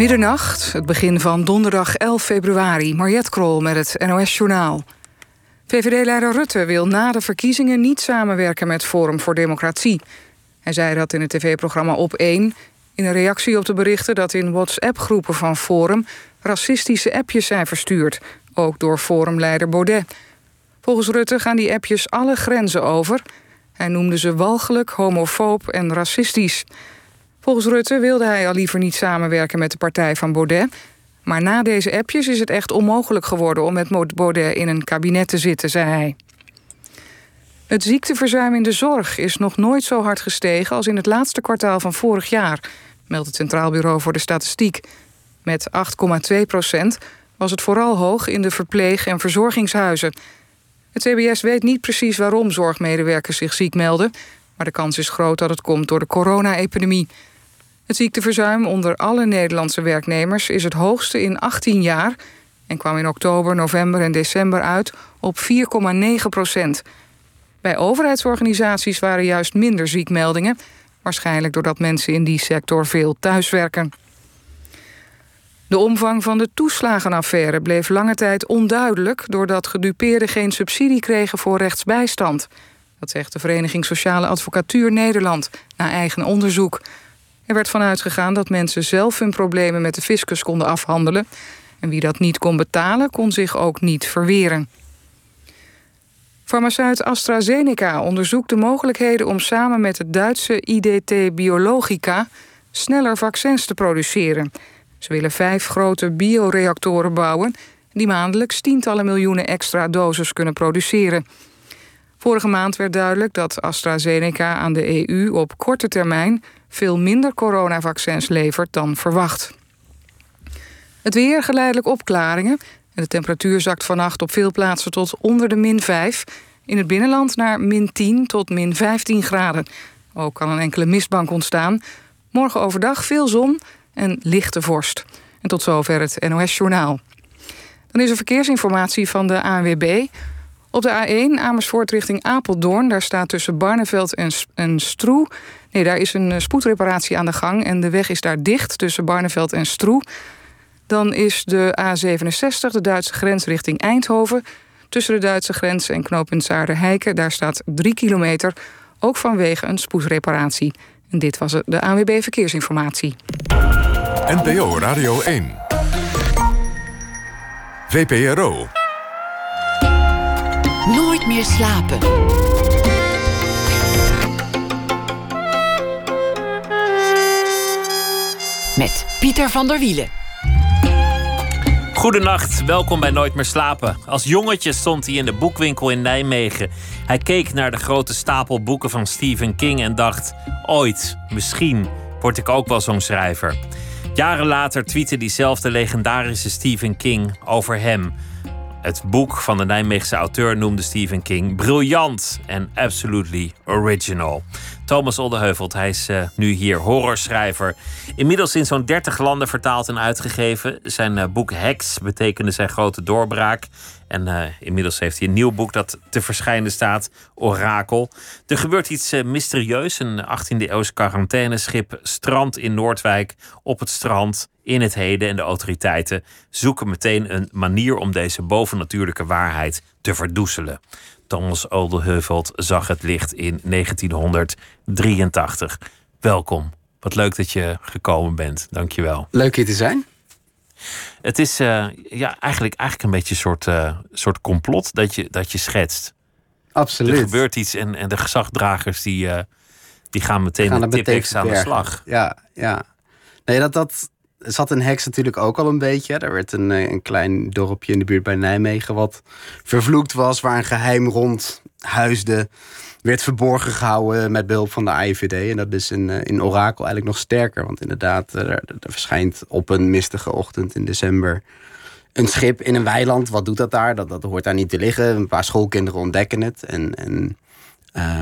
Middernacht, het begin van donderdag 11 februari. Mariette Krol met het NOS Journaal. VVD-leider Rutte wil na de verkiezingen niet samenwerken met Forum voor Democratie. Hij zei dat in het tv-programma Op 1... in een reactie op de berichten dat in WhatsApp-groepen van Forum... racistische appjes zijn verstuurd, ook door Forumleider Baudet. Volgens Rutte gaan die appjes alle grenzen over. Hij noemde ze walgelijk, homofoob en racistisch... Volgens Rutte wilde hij al liever niet samenwerken met de partij van Baudet. Maar na deze appjes is het echt onmogelijk geworden om met Baudet in een kabinet te zitten, zei hij. Het ziekteverzuim in de zorg is nog nooit zo hard gestegen als in het laatste kwartaal van vorig jaar, meldt het Centraal Bureau voor de Statistiek. Met 8,2 procent was het vooral hoog in de verpleeg- en verzorgingshuizen. Het CBS weet niet precies waarom zorgmedewerkers zich ziek melden, maar de kans is groot dat het komt door de corona-epidemie. Het ziekteverzuim onder alle Nederlandse werknemers is het hoogste in 18 jaar en kwam in oktober, november en december uit op 4,9 procent. Bij overheidsorganisaties waren juist minder ziekmeldingen, waarschijnlijk doordat mensen in die sector veel thuiswerken. De omvang van de toeslagenaffaire bleef lange tijd onduidelijk doordat gedupeerden geen subsidie kregen voor rechtsbijstand. Dat zegt de Vereniging Sociale Advocatuur Nederland na eigen onderzoek. Er werd vanuit gegaan dat mensen zelf hun problemen met de fiscus konden afhandelen. En wie dat niet kon betalen, kon zich ook niet verweren. Farmaceut AstraZeneca onderzoekt de mogelijkheden om samen met het Duitse IDT Biologica sneller vaccins te produceren. Ze willen vijf grote bioreactoren bouwen die maandelijks tientallen miljoenen extra doses kunnen produceren. Vorige maand werd duidelijk dat AstraZeneca aan de EU op korte termijn veel minder coronavaccins levert dan verwacht. Het weer geleidelijk opklaringen. En de temperatuur zakt vannacht op veel plaatsen tot onder de min 5. In het binnenland naar min 10 tot min 15 graden. Ook kan een enkele mistbank ontstaan. Morgen overdag veel zon en lichte vorst. En tot zover het NOS Journaal. Dan is er verkeersinformatie van de ANWB. Op de A1 Amersfoort richting Apeldoorn. Daar staat tussen Barneveld en, en Stroe. Nee, daar is een eh, spoedreparatie aan de gang. En de weg is daar dicht tussen Barneveld en Stroe. Dan is de A67, de Duitse grens richting Eindhoven. Tussen de Duitse grens en knooppunt Zaarderheiken. Daar staat 3 kilometer. Ook vanwege een spoedreparatie. En dit was de ANWB Verkeersinformatie. NPO Radio 1. VPRO. Meer slapen. Met Pieter van der Wielen. Goedenacht, welkom bij Nooit meer slapen. Als jongetje stond hij in de boekwinkel in Nijmegen. Hij keek naar de grote stapel boeken van Stephen King en dacht: ooit, misschien, word ik ook wel zo'n schrijver. Jaren later tweette diezelfde legendarische Stephen King over hem. Het boek van de Nijmeegse auteur noemde Stephen King briljant en absolutely original. Thomas Oldeheuvelt, hij is uh, nu hier, horrorschrijver. Inmiddels in zo'n 30 landen vertaald en uitgegeven. Zijn uh, boek Hex betekende zijn grote doorbraak. En uh, inmiddels heeft hij een nieuw boek dat te verschijnen staat, Orakel. Er gebeurt iets mysterieus. Een 18e-eeuws quarantaineschip strandt in Noordwijk op het strand in het heden. En de autoriteiten zoeken meteen een manier om deze bovennatuurlijke waarheid te verdoezelen. Thomas Oldeheuvelt zag het licht in 1983. Welkom. Wat leuk dat je gekomen bent. Dankjewel. Leuk hier te zijn. Het is uh, ja, eigenlijk, eigenlijk een beetje een soort, uh, soort complot dat je, dat je schetst. Absoluut. Er gebeurt iets en, en de gezagdragers die, uh, die gaan meteen gaan met tipex aan de slag. Ja, ja. Nee, dat, dat zat een heks natuurlijk ook al een beetje. Er werd een, een klein dorpje in de buurt bij Nijmegen wat vervloekt was, waar een geheim rond huisde werd verborgen gehouden met behulp van de AIVD. En dat is in, in Orakel eigenlijk nog sterker. Want inderdaad, er, er, verschijnt op een mistige ochtend in december een schip in een weiland. Wat doet dat daar? Dat, dat hoort daar niet te liggen. Een paar schoolkinderen ontdekken het. En, en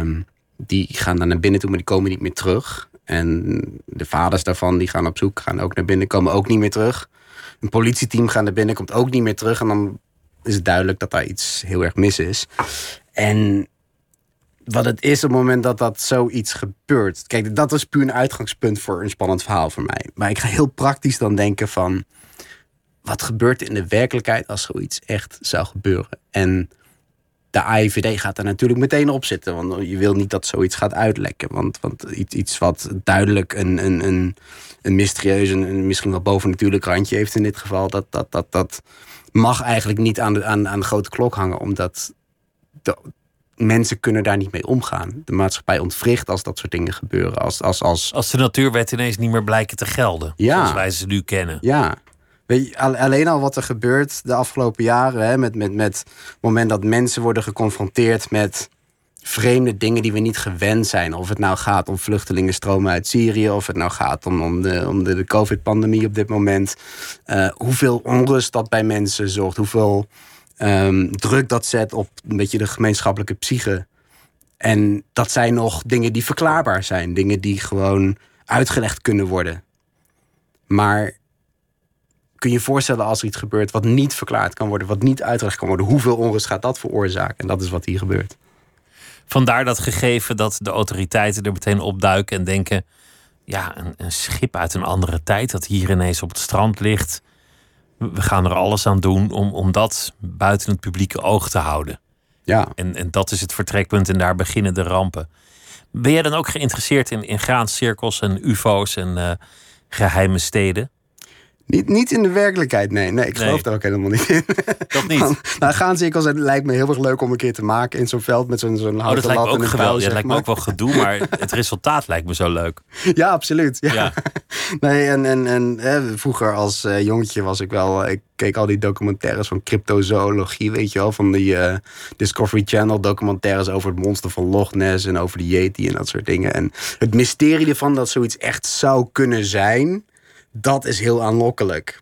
um, die gaan dan naar binnen toe, maar die komen niet meer terug. En de vaders daarvan die gaan op zoek, gaan ook naar binnen, komen ook niet meer terug. Een politieteam gaat naar binnen, komt ook niet meer terug. En dan is het duidelijk dat daar iets heel erg mis is. En wat het is op het moment dat dat zoiets gebeurt. Kijk, dat is puur een uitgangspunt voor een spannend verhaal voor mij. Maar ik ga heel praktisch dan denken van... wat gebeurt in de werkelijkheid als zoiets echt zou gebeuren? En de AIVD gaat er natuurlijk meteen op zitten. Want je wil niet dat zoiets gaat uitlekken. Want, want iets, iets wat duidelijk een, een, een, een mysterieus... en misschien wel bovennatuurlijk randje heeft in dit geval... dat, dat, dat, dat mag eigenlijk niet aan de, aan, aan de grote klok hangen. Omdat de, mensen kunnen daar niet mee omgaan. De maatschappij ontwricht als dat soort dingen gebeuren. Als, als, als... als de natuurwet ineens niet meer blijken te gelden. Ja. Zoals wij ze nu kennen. Ja. Weet je, alleen al wat er gebeurt de afgelopen jaren. Hè, met, met, met het moment dat mensen worden geconfronteerd met vreemde dingen die we niet gewend zijn. Of het nou gaat om vluchtelingenstromen uit Syrië, of het nou gaat om, om de, om de, de COVID-pandemie op dit moment. Uh, hoeveel onrust dat bij mensen zorgt, hoeveel um, druk dat zet op een beetje de gemeenschappelijke psyche. En dat zijn nog dingen die verklaarbaar zijn, dingen die gewoon uitgelegd kunnen worden. Maar kun je je voorstellen als er iets gebeurt wat niet verklaard kan worden, wat niet uitgelegd kan worden, hoeveel onrust gaat dat veroorzaken? En dat is wat hier gebeurt. Vandaar dat gegeven dat de autoriteiten er meteen opduiken en denken: ja, een, een, schip uit een andere tijd dat hier ineens op het strand ligt. We gaan er alles aan doen om, om dat buiten het publieke oog te houden. Ja. En, en dat is het vertrekpunt en daar beginnen de rampen. Ben jij dan ook geïnteresseerd in, in graancirkels en UFO's en uh, geheime steden? Niet, niet in de werkelijkheid, nee. Nee, ik geloof daar ook helemaal niet in. Dat niet? nou, graancirkels het lijkt me heel erg leuk om een keer te maken in zo'n veld met zo'n zo'n houten oh, dat lat. Lijkt me ook geweldig. Dat lijkt me ook wel gedoe, maar het resultaat lijkt me zo leuk. Ja, absoluut. Ja. nee, en, en, en hè, vroeger als uh, jongetje was ik wel... Ik keek al die documentaires van cryptozoologie, weet je wel. Van die uh, Discovery Channel documentaires over het monster van Loch Ness... en over de Yeti en dat soort dingen. En het mysterie ervan dat zoiets echt zou kunnen zijn dat is heel aanlokkelijk.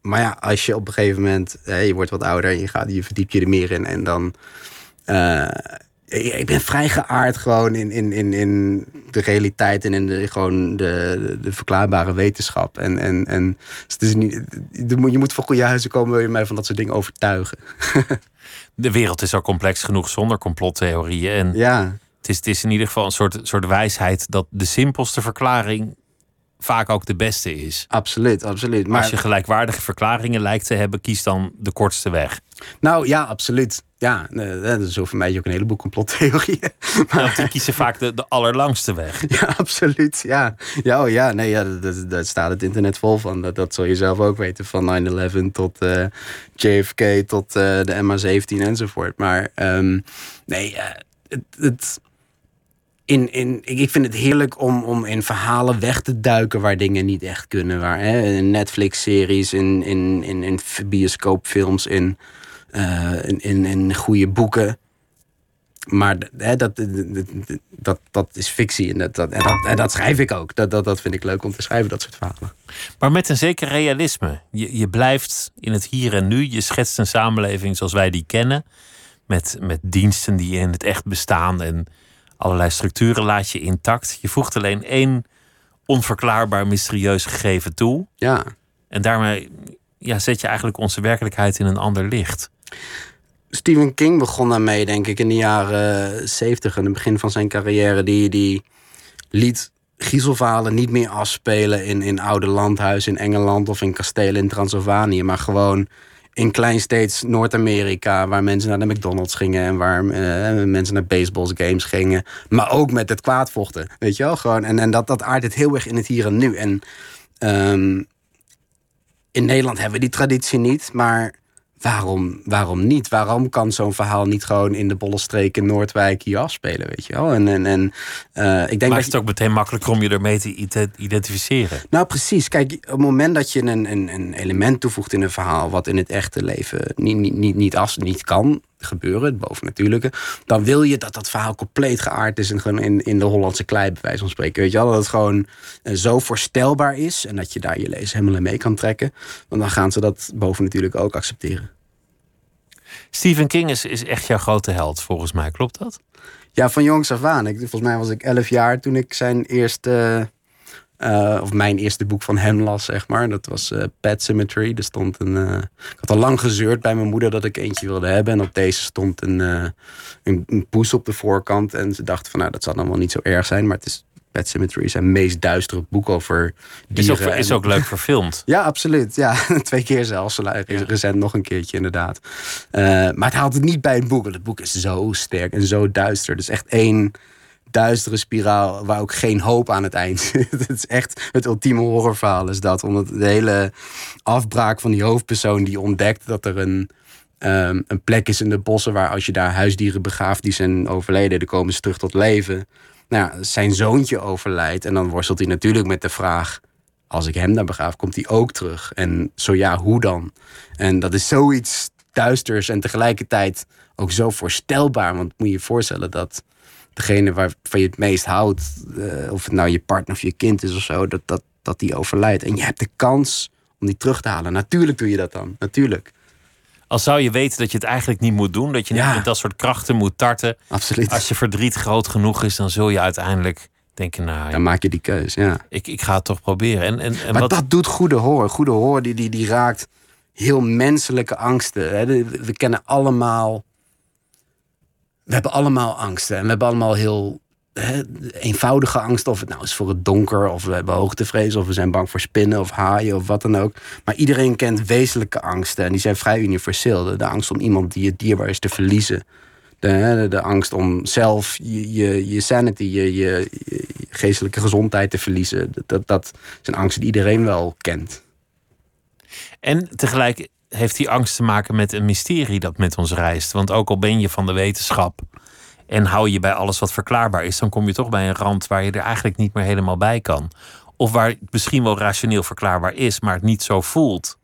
Maar ja, als je op een gegeven moment, hè, je wordt wat ouder en je, gaat, je verdiept je er meer in. En dan. Uh, ik ben vrij geaard gewoon in, in, in, in de realiteit en in de, gewoon de, de verklaarbare wetenschap. En, en, en het is niet, je moet voor goede huizen komen, wil je mij van dat soort dingen overtuigen. De wereld is al complex genoeg zonder complottheorieën. En ja. het, is, het is in ieder geval een soort, soort wijsheid dat de simpelste verklaring vaak ook de beste is. Absoluut, absoluut. Maar als je gelijkwaardige verklaringen lijkt te hebben, kies dan de kortste weg. Nou ja, absoluut. Ja, dat is voor mij ook een heleboel complottheorieën. Maar die kiezen vaak de, de allerlangste weg. Ja, absoluut. Ja, ja, oh ja nee, ja, daar staat het internet vol van. Dat, dat zul je zelf ook weten. Van 9-11 tot uh, eh, JFK tot uh, de MH17 enzovoort. Maar um, nee, uh, het, het in, in, ik vind het heerlijk om, om in verhalen weg te duiken waar dingen niet echt kunnen. Waar, hè, in Netflix-series, in, in, in, in bioscoopfilms, in, uh, in, in, in goede boeken. Maar hè, dat, dat, dat is fictie en dat, dat, en dat, en dat schrijf ik ook. Dat, dat, dat vind ik leuk om te schrijven, dat soort verhalen. Maar met een zeker realisme. Je, je blijft in het hier en nu. Je schetst een samenleving zoals wij die kennen. Met, met diensten die in het echt bestaan en allerlei structuren laat je intact. Je voegt alleen één onverklaarbaar mysterieus gegeven toe. Ja. En daarmee ja, zet je eigenlijk onze werkelijkheid in een ander licht. Stephen King begon daarmee, denk ik, in de jaren zeventig, in het begin van zijn carrière. Die, die liet giezelverhalen niet meer afspelen in, in oude landhuizen in Engeland of in kastelen in Transylvanië, maar gewoon in kleinsteeds Noord-Amerika, waar mensen naar de McDonald's gingen en waar uh, mensen naar baseballgames gingen. Maar ook met het kwaadvochten, weet je wel? Gewoon, en, en dat, dat aardt het heel erg in het hier en nu. En um, in Nederland hebben we die traditie niet, maar waarom, waarom niet? Waarom kan zo'n verhaal niet gewoon in de Bollenstreek in Noordwijk hier afspelen, weet je wel? En, en, en uh, ik denk Maakt het ook meteen makkelijker om je ermee te identificeren? Nou, precies. Kijk, op het moment dat je een, een, een element toevoegt in een verhaal... wat in het echte leven niet, niet, niet, niet, als, niet kan gebeuren, het bovennatuurlijke... dan wil je dat dat verhaal compleet geaard is... en gewoon in, in de Hollandse klei, bij wijze van spreken. Weet je wel? Dat het gewoon uh, zo voorstelbaar is... en dat je daar je lezer helemaal in mee kan trekken. Want dan gaan ze dat bovennatuurlijk ook accepteren. Stephen King is, is echt jouw grote held, volgens mij. Klopt dat? Ja, van jongs af aan. Ik, volgens mij was ik elf jaar toen ik zijn eerste Uh, of mijn eerste boek van hem las, zeg maar. Dat was uh, Pet Symmetry. Er stond een. Uh, ik had al lang gezeurd bij mijn moeder dat ik eentje wilde hebben. En op deze stond een, een, een, poes op de voorkant. En ze dacht van nou, dat zal dan wel niet zo erg zijn. Maar het is Pet Symmetry is zijn meest duistere boek over dieren. Is ook, is ook leuk verfilmd. ja, absoluut. Ja, twee keer zelfs. Recent nog een keertje, inderdaad. maar het haalt het niet bij het boek. Want het boek is zo sterk en zo duister. Dus echt één duistere spiraal waar ook geen hoop aan het eind zit. het is echt het ultieme horrorverhaal is dat. Omdat de hele afbraak van die hoofdpersoon die ontdekt dat er een, um, een plek is in de bossen waar als je daar huisdieren begraaft die zijn overleden, dan komen ze terug tot leven. Nou ja, zijn zoontje overlijdt en dan worstelt hij natuurlijk met de vraag als ik hem daar begraaf, komt hij ook terug? En zo ja, hoe dan? En dat is zoiets duisters en tegelijkertijd ook zo voorstelbaar. Want moet je je voorstellen dat degene waarvan je het meest houdt, uh, of het nou je partner of je kind is of zo, dat, dat, dat die overlijdt. En je hebt de kans om die terug te halen. Natuurlijk doe je dat dan, natuurlijk. Als zou je weten dat je het eigenlijk niet moet doen, dat je niet met dat soort krachten moet tarten. Absoluut. Als je verdriet groot genoeg is, dan zul je uiteindelijk denken, nou... Dan maak je die keus, ja. Ik, ik ga het toch proberen. En, en, en maar wat... dat doet goede hoor. Goede hoor, die, die, die raakt heel menselijke angsten. We kennen allemaal we hebben allemaal angsten. En we hebben allemaal heel eenvoudige angsten. Of het nou is voor het donker, of we hebben hoogtevrees, of we zijn bang voor spinnen of haaien of wat dan ook. Maar iedereen kent wezenlijke angsten. En die zijn vrij universeel. De, angst om iemand die je dierbaar is te verliezen. De, de, angst om zelf je, je, je sanity, je, je, je, geestelijke gezondheid te verliezen. Dat, dat zijn angsten die iedereen wel kent. En tegelijk heeft die angst te maken met een mysterie dat met ons reist. Want ook al ben je van de wetenschap en hou je bij alles wat verklaarbaar is, dan kom je toch bij een rand waar je er eigenlijk niet meer helemaal bij kan. Of waar het misschien wel rationeel verklaarbaar is, maar het niet zo voelt.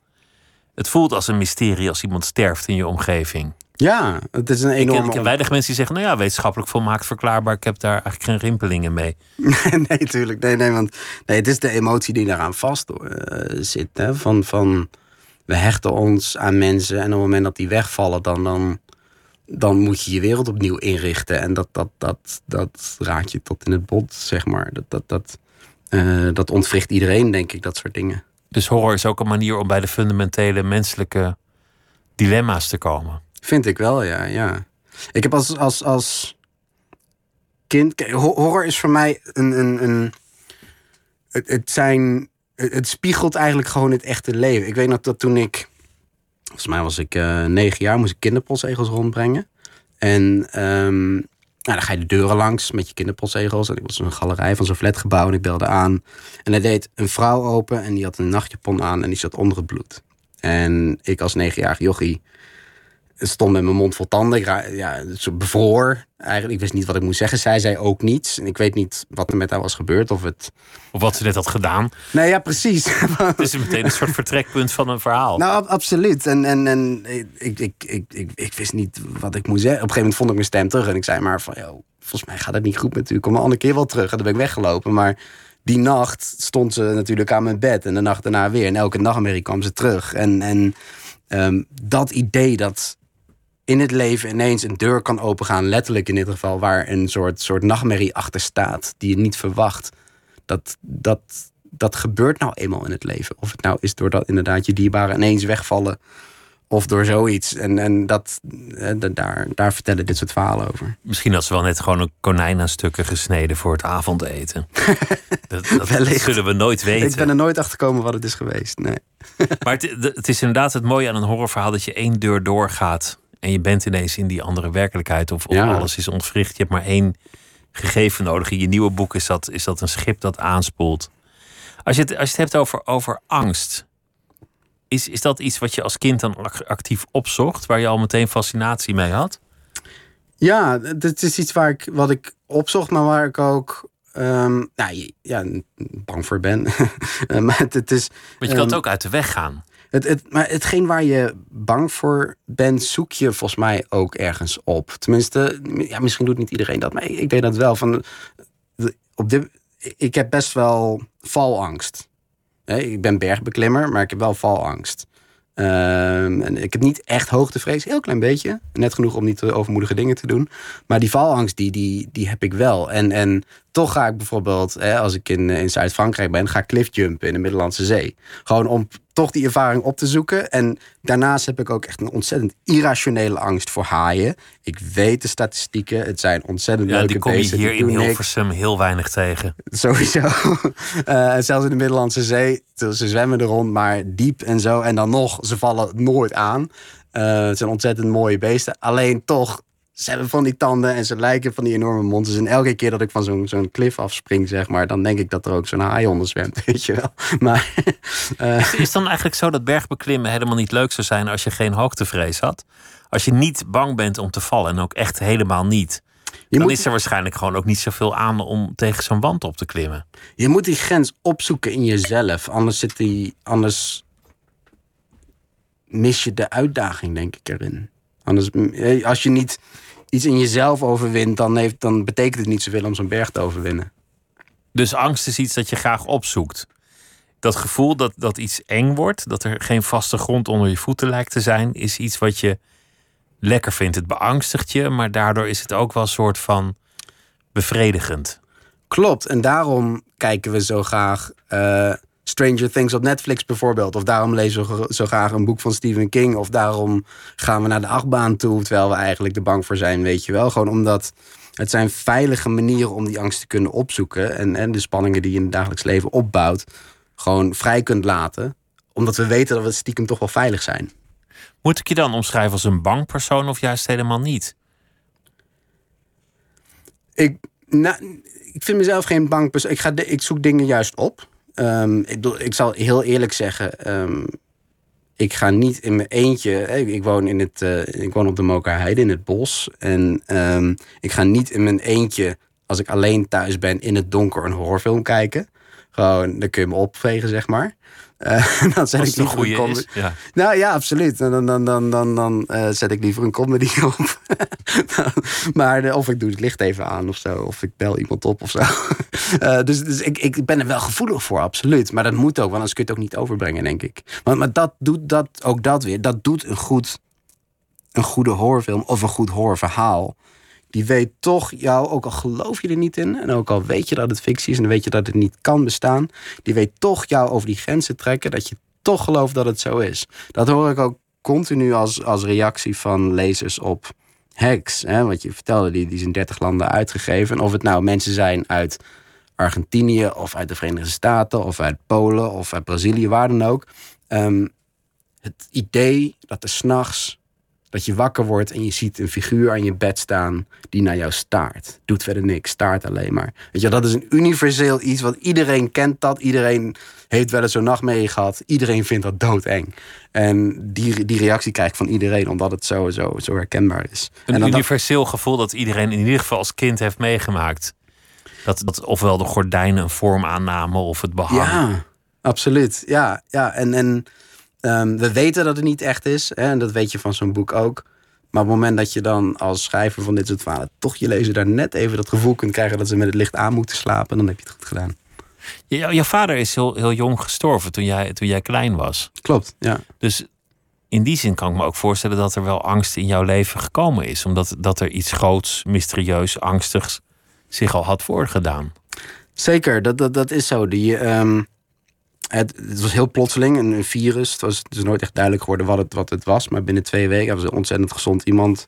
Het voelt als een mysterie als iemand sterft in je omgeving. Ja, het is een enorme... Ik ken, weinig mensen die zeggen, nou ja, wetenschappelijk volmaakt verklaarbaar. Ik heb daar eigenlijk geen rimpelingen mee. nee, natuurlijk. Nee, nee, want nee, het is de emotie die daaraan vast uh, zit. Hè? Van, van, we hechten ons aan mensen en op het moment dat die wegvallen, dan, dan, dan moet je je wereld opnieuw inrichten. En dat, dat, dat, dat raakt je tot in het bot, zeg maar. Dat, dat, dat, uh, dat ontwricht iedereen, denk ik, dat soort dingen. Dus horror is ook een manier om bij de fundamentele menselijke dilemma's te komen. Vind ik wel, ja. ja. Ik heb als, als, als kind. Horror is voor mij een. een, een het, het zijn het spiegelt eigenlijk gewoon het echte leven. Ik weet nog dat toen ik, volgens mij was ik uh, negen jaar, moest ik kinderpostzegels rondbrengen. En um, nou, dan ga je de deuren langs met je kinderpostzegels. En ik was in een galerij van zo'n flatgebouw en ik belde aan. En hij deed een vrouw open en die had een nachtjapon aan en die zat onder het bloed. En ik als negenjarig jochie stond met mijn mond vol tanden. Ik ja, zo bevroor. Eigenlijk, ik wist niet wat ik moest zeggen. Zij zei ook niets. En ik weet niet wat er met haar was gebeurd. Of, het... of wat ze net had gedaan. Nee, ja, precies. Het is meteen een soort vertrekpunt van een verhaal. Nou, absoluut. En, en, en ik, ik, ik, ik, ik wist niet wat ik moest zeggen. Op een gegeven moment vond ik mijn stem terug. En ik zei maar van, joh, volgens mij gaat het niet goed met u. Kom een andere keer wel terug. En dan ben ik weggelopen. Maar die nacht stond ze natuurlijk aan mijn bed. En de nacht daarna weer. En elke nachtmerrie kwam ze terug. En, en um, dat idee dat in het leven ineens een deur kan opengaan, letterlijk in dit geval, waar een soort, soort nachtmerrie achter staat, die je niet verwacht. Dat, dat, dat gebeurt nou eenmaal in het leven. Of het nou is doordat inderdaad je dierbaren ineens wegvallen. Of door zoiets. En, en dat, eh, daar, daar vertellen dit soort verhalen over. Misschien had ze wel net gewoon een konijn aan stukken gesneden voor het avondeten. dat, dat zullen we nooit weten. Ik ben er nooit achter gekomen wat het is geweest. Nee. maar het, het is inderdaad het mooie aan een horrorverhaal dat je één deur doorgaat en je bent ineens in die andere werkelijkheid. Of, of alles is ontwricht. Je hebt maar één gegeven nodig. In je nieuwe boek is dat, is dat een schip dat aanspoelt. Als je het, als je het hebt over, over angst. Is, is dat iets wat je als kind dan actief opzocht? Waar je al meteen fascinatie mee had? Ja, het is iets waar ik, wat ik opzocht, maar waar ik ook um, nou, ja, bang voor ben. maar het, is, Want je kan het ehm, ook uit de weg gaan. Het, het, maar hetgeen waar je bang voor bent, zoek je volgens mij ook ergens op. Tenminste, ja, misschien doet niet iedereen dat, maar ik, deed dat wel. Van, op dit, ik heb best wel valangst. Ik ben bergbeklimmer, maar ik heb wel valangst. Um, en ik heb niet echt hoogtevrees, heel klein beetje. Net genoeg om niet overmoedige dingen te doen. Maar die valangst, die, die, die heb ik wel. En, en toch ga ik bijvoorbeeld, hè, als ik in, in Zuid-Frankrijk ben, ga ik cliffjumpen in de Middellandse Zee. Gewoon om toch die ervaring op te zoeken. En daarnaast heb ik ook echt een ontzettend irrationele angst voor haaien. Ik weet de statistieken, het zijn ontzettend ja, leuke die kom je beesten. hier in. Hilversum heel weinig tegen. Sowieso. Eh, zelfs in de Middellandse Zee. Ze zwemmen er rond, maar diep en zo. En dan nog, ze vallen nooit aan. Eh, het zijn ontzettend mooie beesten. Alleen toch, ze hebben van die tanden en ze lijken van die enorme monsters. En elke keer dat ik van zo'n zo'n klif afspring, zeg maar, dan denk ik dat er ook zo'n haai onder zwemt, weet je wel. Maar eh, Is dan eigenlijk zo dat bergbeklimmen helemaal niet leuk zou zijn als je geen hoogtevrees had? Als je niet bang bent om te vallen en ook echt helemaal niet. je Dan moet, is er waarschijnlijk gewoon ook niet zoveel aan om tegen zo'n wand op te klimmen. je moet die grens opzoeken in jezelf. Anders zit die, anders mis je de uitdaging, denk ik, erin. Anders, eh, als je niet iets in jezelf overwint, dan, heeft, dan betekent het niet zoveel om zo'n berg te overwinnen. Dus angst is iets dat je graag opzoekt. Dat gevoel dat, dat iets eng wordt, dat er geen vaste grond onder je voeten lijkt te zijn, is iets wat je lekker vindt. Het beangstigt je, maar daardoor is het ook wel een soort van bevredigend. Klopt, en daarom kijken we zo graag eh, Stranger Things op Netflix bijvoorbeeld. Of daarom lezen we zo graag een boek van Stephen King. Of daarom gaan we naar de achtbaan toe, terwijl we eigenlijk er bang voor zijn, weet je wel. Gewoon omdat het zijn veilige manieren om die angst te kunnen opzoeken. En, en de spanningen die je in het dagelijks leven opbouwt, gewoon vrij kunt laten. Omdat we weten dat we stiekem toch wel veilig zijn. Moet ik je dan omschrijven als een bang persoon of juist helemaal niet? Ik, nou, ik vind mezelf geen bang persoon. Ik, ga, de- ik zoek dingen juist op. Ehm, ik, ik zal heel eerlijk zeggen. ehm, ik ga niet in mijn eentje. Ik, ik woon, in het, eh, ik woon op de Mokerheide in het bos. En ehm, ik ga niet in mijn eentje. Als ik alleen thuis ben in het donker een horrorfilm kijken. Gewoon, dan kun je me opvegen, zeg maar. Eh, dan zet Als ik een liever goede com- is. Ja. nou ja, absoluut. Dan, dan, dan, dan, dan, dan eh, zet ik liever een comedy op. maar eh, of ik doe het licht even aan of zo. Of ik bel iemand op of zo. Eh, dus dus ik, ik ben er wel gevoelig voor, absoluut. Maar dat moet ook, want anders kun je het ook niet overbrengen, denk ik. Maar, maar dat doet dat, ook dat weer. Dat doet een, goed, een goede horrorfilm of een goed horrorverhaal. Die weet toch jou, ook al geloof je er niet in... en ook al weet je dat het fictie is en weet je dat het niet kan bestaan... die weet toch jou over die grenzen trekken... dat je toch gelooft dat het zo is. Dat hoor ik ook continu als, als reactie van lezers op Hacks. Hè, wat je vertelde, die, die is in 30 landen uitgegeven. En of het nou mensen zijn uit Argentinië of uit de Verenigde Staten... of uit Polen of uit Brazilië, waar dan ook. Ehm, het idee dat er s'nachts dat je wakker wordt en je ziet een figuur aan je bed staan die naar jou staart. Doet verder niks, staart alleen maar. Weet je, dat is een universeel iets, want iedereen kent dat. Iedereen heeft wel eens zo'n nacht mee gehad. Iedereen vindt dat doodeng. En die, die reactie krijg ik van iedereen, omdat het zo, zo, zo herkenbaar is. Een en universeel gevoel dat iedereen in ieder geval als kind heeft meegemaakt. Dat, dat ofwel de gordijnen een vorm aannamen of het behang. Ja, absoluut. Ja, ja. en, en ehm, we weten dat het niet echt is. Hè, en dat weet je van zo'n boek ook. Maar op het moment dat je dan als schrijver van dit soort verhalen... toch je lezer daar net even dat gevoel kunt krijgen... dat ze met het licht aan moeten slapen, dan heb je het goed gedaan. Jouw vader is heel, heel jong gestorven toen jij, toen jij klein was. Klopt, ja. Dus in die zin kan ik me ook voorstellen dat er wel angst in jouw leven gekomen is. Omdat dat er iets groots, mysterieus, angstigs zich al had voorgedaan. Zeker, dat, dat, dat is zo. Die, ehm, het, was heel plotseling, een, virus. Het was dus nooit echt duidelijk geworden wat het, wat het was. Maar binnen twee weken was een ontzettend gezond iemand.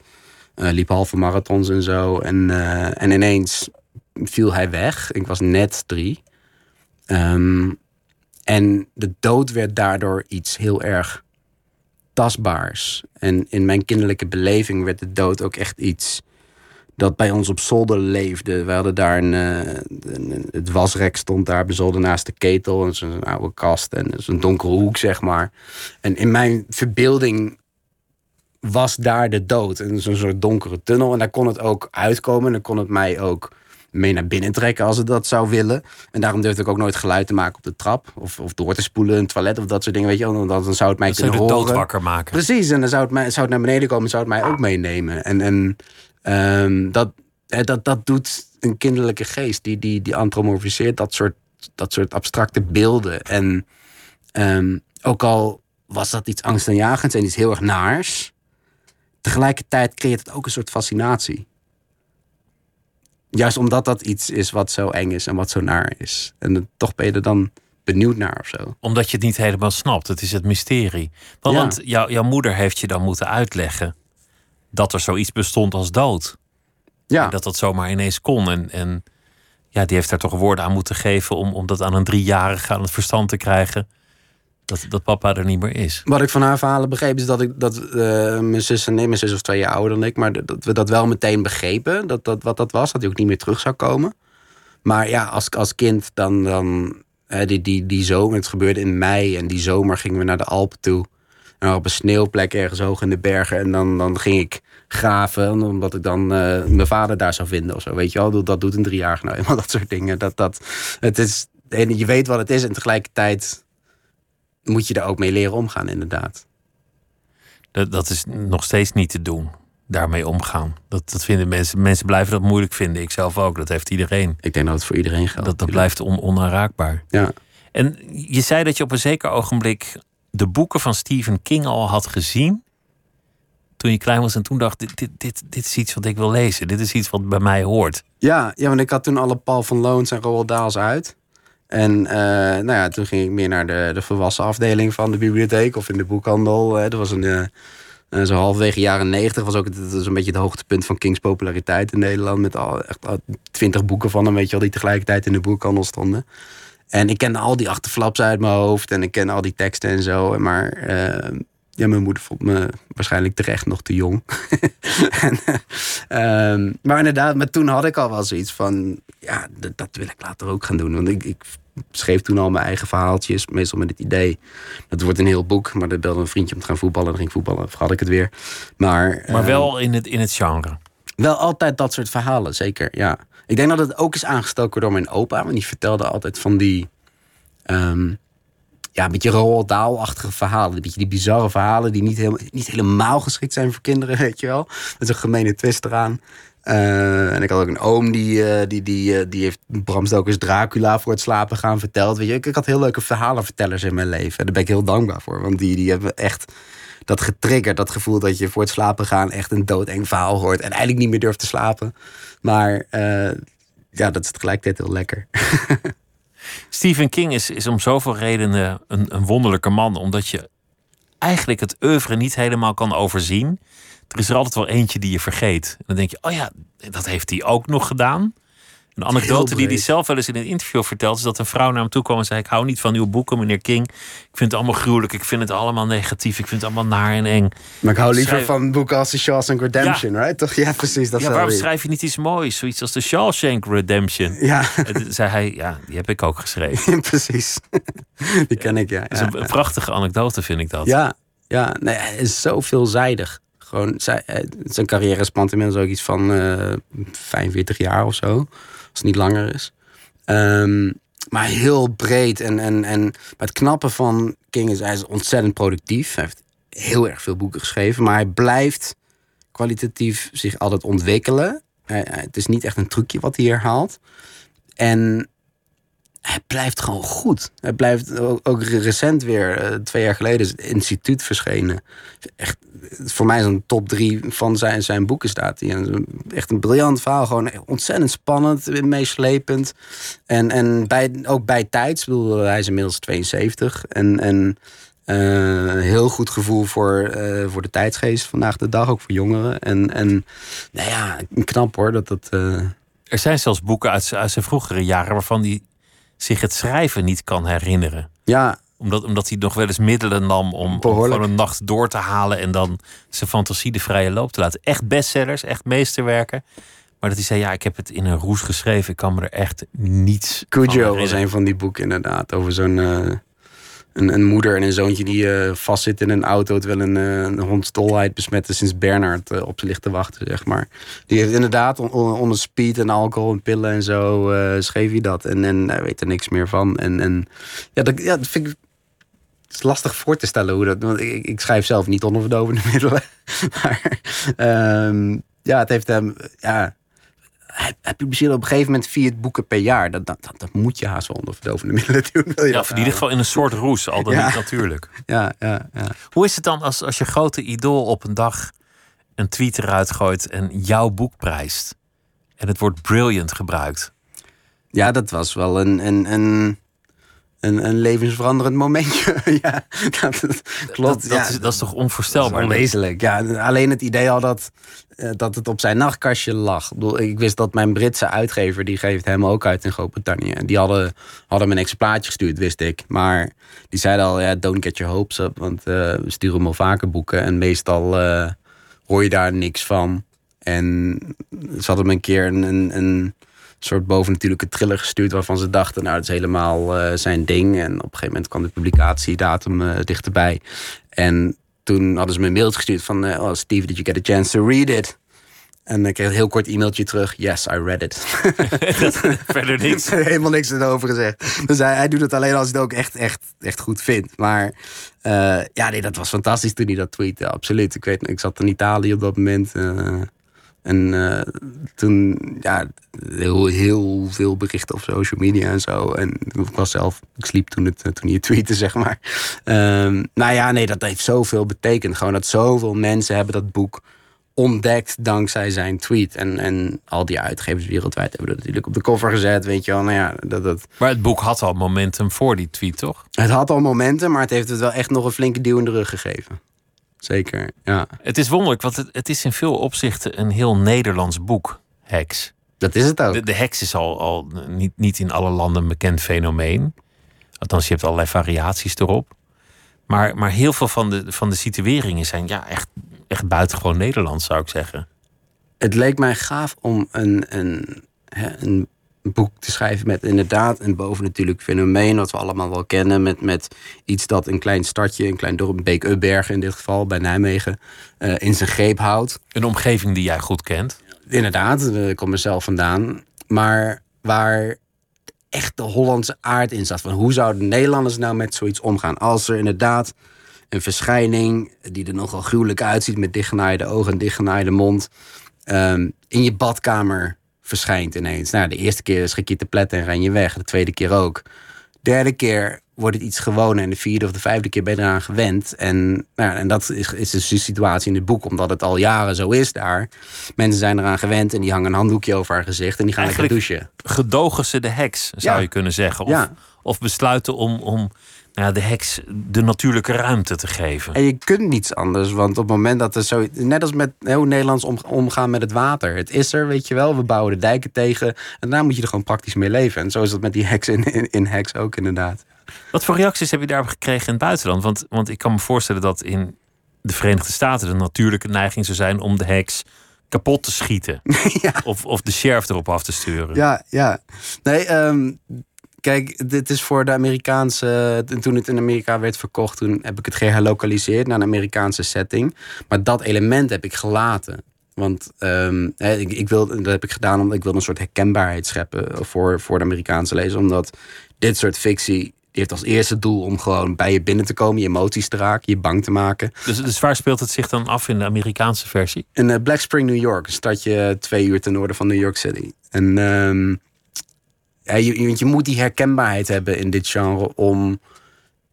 Eh, liep halve marathons en zo. En, eh, en ineens viel hij weg. Ik was net drie. Ehm, en de dood werd daardoor iets heel erg tastbaars. En in mijn kinderlijke beleving werd de dood ook echt iets dat bij ons op zolder leefde. We hadden daar een, eh, een- het wasrek stond daar bezolder naast de ketel. En zo'n oude kast en zo'n donkere hoek, zeg maar. En in mijn verbeelding was daar de dood. En zo'n soort donkere tunnel. En daar kon het ook uitkomen. En dan kon het mij ook mee naar binnen trekken als het dat zou willen. En daarom durfde ik ook nooit geluid te maken op de trap. Of, of door te spoelen, een toilet of dat soort dingen. Weet je, want dan, zou het mij Dat zou kunnen de horen. dood wakker maken. Precies, en dan zou het, mij, zou het naar beneden komen, zou het mij ook meenemen. En, en ehm, dat, dat, dat doet een kinderlijke geest, die, die, die antropomorfiseert dat soort, dat soort abstracte beelden. En ehm, ook al was dat iets angstaanjagends en iets heel erg naars, tegelijkertijd creëert het ook een soort fascinatie. Juist omdat dat iets is wat zo eng is en wat zo naar is. En toch ben je er dan benieuwd naar of zo. Omdat je het niet helemaal snapt. Het is het mysterie. Want, Ja. want jou- jouw moeder heeft je dan moeten uitleggen dat er zoiets bestond als dood. Ja, En dat dat zomaar ineens kon. En, en ja, die heeft daar toch woorden aan moeten geven om, om dat aan een driejarige aan het verstand te krijgen. Dat, dat papa er niet meer is. Wat ik van haar verhalen begreep is dat, ik, dat eh, mijn zus en nee, mijn zus was twee jaar ouder dan ik, maar dat we dat wel meteen begrepen, dat, dat, wat dat was, dat hij ook niet meer terug zou komen. Maar ja, als, als kind dan, dan hè, die, die, die zomer, het gebeurde in mei en die zomer gingen we naar de Alpen toe. En op een sneeuwplek ergens hoog in de bergen en dan, dan ging ik graven, omdat ik dan eh, mijn vader daar zou vinden of zo, weet je wel. Dat, dat doet een driejarige nou eenmaal, dat soort dingen. Dat, dat, het is, en je weet wat het is en tegelijkertijd moet je daar ook mee leren omgaan, inderdaad. Dat, dat is nog steeds niet te doen. Daarmee omgaan. Dat, dat vinden mensen. Mensen blijven dat moeilijk vinden. Ik zelf ook. Dat heeft iedereen. Ik denk dat het voor iedereen geldt. Dat, dat blijft on, onaanraakbaar. Ja. En je zei dat je op een zeker ogenblik de boeken van Stephen King al had gezien. Toen je klein was en toen dacht, dit, dit, dit, dit is iets wat ik wil lezen. Dit is iets wat bij mij hoort. Ja, ja, want ik had toen alle Paul van Loons en Roald uit. En eh, nou ja, toen ging ik meer naar de, de volwassen afdeling van de bibliotheek of in de boekhandel. Dat was een, eh, zo halverwege jaren negentig was ook dat was een beetje het hoogtepunt van Kings populariteit in Nederland. Met al echt twintig boeken van hem, weet je wel, die tegelijkertijd in de boekhandel stonden. En ik kende al die achterflaps uit mijn hoofd en ik ken al die teksten en zo. Maar ja, mijn moeder vond me waarschijnlijk terecht nog te jong. en, eh, ehm, maar inderdaad, maar toen had ik al wel zoiets van... ja, dat wil ik later ook gaan doen. Want ik, ik schreef toen al mijn eigen verhaaltjes. Meestal met het idee, dat wordt een heel boek. Maar dan belde een vriendje om te gaan voetballen. Dan ging ik voetballen, vergat ik het weer. Maar, Maar eh, wel in het, in het genre. wel altijd dat soort verhalen, zeker, ja. Ik denk dat het ook is aangestoken door mijn opa. Want die vertelde altijd van die... ehm, ja, een beetje Roald Dahl-achtige verhalen. Een beetje die bizarre verhalen die niet, helemaal, niet helemaal geschikt zijn voor kinderen, weet je wel. Dat is een gemene twist eraan. Eh, en ik had ook een oom die, eh, die, die, eh, die heeft Bram Stokers Dracula voor het slapen gaan verteld. Weet je, ik, had heel leuke verhalenvertellers in mijn leven. En daar ben ik heel dankbaar voor. Want die, die hebben echt dat getriggerd. Dat gevoel dat je voor het slapen gaan echt een doodeng verhaal hoort. En eigenlijk niet meer durft te slapen. Maar ja, dat is tegelijkertijd heel lekker. Stephen King is, is om zoveel redenen een, een wonderlijke man. Omdat je eigenlijk het oeuvre niet helemaal kan overzien. Er is er altijd wel eentje die je vergeet. Dan denk je, oh ja, dat heeft hij ook nog gedaan. Een anekdote die hij zelf wel eens in een interview vertelt... is dat een vrouw naar hem toe kwam en zei... ik hou niet van uw boeken, meneer King. Ik vind het allemaal gruwelijk. Ik vind het allemaal negatief. Ik vind het allemaal naar en eng. Maar ik hou liever Schrijf- van boeken als The Shawshank Redemption, right? Toch? Ja, precies. Dat Ja, waarom schrijf je niet iets moois? Zoiets als de Shawshank Redemption. Ja, zei hij, ja, die heb ik ook geschreven. precies. Die ken ik, ja. Dat is een, prachtige anekdote, vind ik dat. Ja, ja nee, hij is zo veelzijdig. Gewoon, eh, zijn carrière spant inmiddels ook iets van eh 45 jaar of zo. Het niet langer is. Ehm, maar heel breed. En, en, en maar het knappe van King is, hij is ontzettend productief. Hij heeft heel erg veel boeken geschreven. Maar hij blijft kwalitatief zich altijd ontwikkelen. Hij- het is niet echt een trucje wat hij herhaalt. En hij blijft gewoon goed. Hij blijft ook, recent weer, eh, twee jaar geleden, is het instituut verschenen. Echt, voor mij is een top drie van zijn, zijn boeken staat hij. Echt een briljant verhaal, gewoon ontzettend spannend, meeslepend. En, en bij, ook bij tijds, ik bedoel, hij is inmiddels 72. En, en eh, heel goed gevoel voor, eh, voor de tijdsgeest vandaag de dag, ook voor jongeren. En, en nou ja, knap hoor, dat dat... Er zijn zelfs boeken uit, uit zijn vroegere jaren waarvan hij zich het schrijven niet kan herinneren. ja, Omdat, omdat hij nog wel eens middelen nam om, om gewoon een nacht door te halen en dan zijn fantasie de vrije loop te laten. Echt bestsellers, echt meesterwerken. Maar dat hij zei, ja, ik heb het in een roes geschreven. Ik kan me er echt niets Cujo was een van die boeken inderdaad. Over zo'n eh, een, een moeder en een zoontje die eh vastzit in een auto... terwijl een, eh, een hond stolheid besmette sinds Bernard eh, op ze ligt te wachten, zeg maar. Die heeft inderdaad on- on- onder speed en alcohol en pillen en zo schreef hij dat. En, en hij weet er niks meer van. En, en ja, dat, ja, dat vind ik... Het is lastig voor te stellen hoe dat... Want ik, ik schrijf zelf niet onder verdovende middelen. Maar ehm, ja, het heeft hem... Ja, hij, hij publiceerde op een gegeven moment vier boeken per jaar. Dat, dat, dat, dat moet je haast wel onder verdovende middelen doen. wil je Ja, of in ieder geval in een soort roes, al dan Ja. niet natuurlijk. Ja, ja, ja. Hoe is het dan als, als je grote idool op een dag een tweet eruit gooit en jouw boek prijst? en het woord brilliant gebruikt. Ja, dat was wel een, een, een, een, een levensveranderend momentje. ja, dat, dat klopt. Dat, dat, ja, is, dat is toch onvoorstelbaar? onwezenlijk. Ja, alleen het idee al dat, eh, dat het op zijn nachtkastje lag. Ik, bedoel, ik wist dat mijn Britse uitgever, die geeft hem ook uit in Groot-Brittannië. En die hadden, hadden me een exemplaartje gestuurd, wist ik. Maar die zeiden al, ja, don't get your hopes up. Want eh, we sturen hem al vaker boeken. En meestal eh, hoor je daar niks van. En ze hadden me een keer een, een, een soort bovennatuurlijke thriller gestuurd... waarvan ze dachten, nou, dat is helemaal eh, zijn ding. En op een gegeven moment kwam de publicatiedatum eh, dichterbij. En toen hadden ze me een mailtje gestuurd van... eh, oh, Steve, did you get a chance to read it? En ik kreeg een heel kort e-mailtje terug. Yes, I read it. Verder niks. Helemaal niks erover gezegd. Dus hij, hij doet het alleen als hij het ook echt, echt, echt goed vindt. Maar ja, nee, dat was fantastisch toen hij dat tweette. Absoluut. Ik weet, ik zat in Italië op dat moment. Eh, en eh, toen, ja, heel, heel veel berichten op social media en zo. En ik was zelf, ik sliep toen, het, toen hij het tweette, zeg maar. Ehm, nou ja, nee, dat heeft zoveel betekend. Gewoon dat zoveel mensen hebben dat boek ontdekt dankzij zijn tweet. En, en al die uitgevers wereldwijd hebben dat natuurlijk op de cover gezet. Weet je wel, nou ja, dat, dat, Maar het boek had al momentum voor die tweet, toch? het had al momenten, maar het heeft het wel echt nog een flinke duw in de rug gegeven. Zeker, ja. Het is wonderlijk, want het, het is in veel opzichten een heel Nederlands boek, Heks. Dat is het ook. De, de heks is al, al niet, niet in alle landen een bekend fenomeen. Althans, je hebt allerlei variaties erop. Maar, maar heel veel van de, van de situeringen zijn ja, echt, echt buitengewoon Nederlands, zou ik zeggen. het leek mij gaaf om een, een, een boek te schrijven met inderdaad een bovennatuurlijk fenomeen, wat we allemaal wel kennen, met, met iets dat een klein stadje, een klein dorp, Beek-Ubbergen in dit geval, bij Nijmegen, eh, in zijn greep houdt. Een omgeving die jij goed kent. Inderdaad, eh, ik kom er zelf vandaan. Maar waar echt de Hollandse aard in zat. Van hoe zouden Nederlanders nou met zoiets omgaan? Als er inderdaad een verschijning die er nogal gruwelijk uitziet... met dichtgenaaide ogen en dichtgenaaide mond... ehm, in je badkamer verschijnt ineens. Nou, de eerste keer schrik je te pletten en ren je weg. De tweede keer ook. Derde keer wordt het iets gewoon. En de vierde of de vijfde keer ben je eraan gewend. En, nou, en dat is, is dus de situatie in het boek. Omdat het al jaren zo is daar. Mensen zijn eraan gewend en die hangen een handdoekje over haar gezicht. En die gaan lekker Eigenlijk- douchen. Gedogen ze de heks, zou Ja. je kunnen zeggen. Of, Ja. of besluiten om, om nou ja, de heks de natuurlijke ruimte te geven. En je kunt niets anders. Want op het moment dat er zo... Net als met hoe Nederlands om, omgaan met het water. Het is er, weet je wel. We bouwen de dijken tegen. En daar moet je er gewoon praktisch mee leven. En zo is dat met die heks in, in, in heks ook inderdaad. Wat voor reacties heb je daarop gekregen in het buitenland? Want, want ik kan me voorstellen dat in de Verenigde Staten de natuurlijke neiging zou zijn om de heks kapot te schieten. of, of de sheriff erop af te sturen. Ja, ja. Nee, ehm, kijk, dit is voor de Amerikaanse. Toen het in Amerika werd verkocht, toen heb ik het geherlokaliseerd naar een Amerikaanse setting. Maar dat element heb ik gelaten. Want ehm, ik, ik wil, dat heb ik gedaan omdat ik wil een soort herkenbaarheid scheppen voor, voor de Amerikaanse lezer. Omdat dit soort fictie. Die heeft als eerste doel om gewoon bij je binnen te komen, je emoties te raken, je bang te maken. Dus, dus waar speelt het zich dan af in de Amerikaanse versie? In eh, Black Spring, New York. Een stadje twee uur ten noorden van New York City. En ehm, ja, je, je, je moet die herkenbaarheid hebben in dit genre om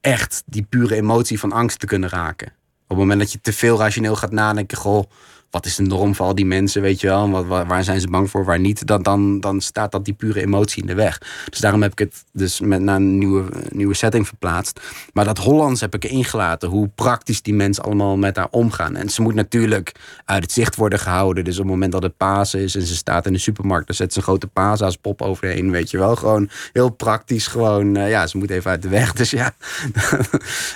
echt die pure emotie van angst te kunnen raken. Op het moment dat je te veel rationeel gaat nadenken, goh, wat is de norm voor al die mensen, weet je wel? Wat, waar, zijn ze bang voor, waar niet? Dan, dan, dan staat dat die pure emotie in de weg. Dus daarom heb ik het dus met, naar een nieuwe, nieuwe setting verplaatst. Maar dat Hollands heb ik erin gelaten. Hoe praktisch die mensen allemaal met haar omgaan. En ze moet natuurlijk uit het zicht worden gehouden. Dus op het moment dat het Pasen is en ze staat in de supermarkt... dan zet ze een grote Pasa's pop overheen, weet je wel. Gewoon heel praktisch, gewoon... eh, ja, ze moet even uit de weg, dus ja.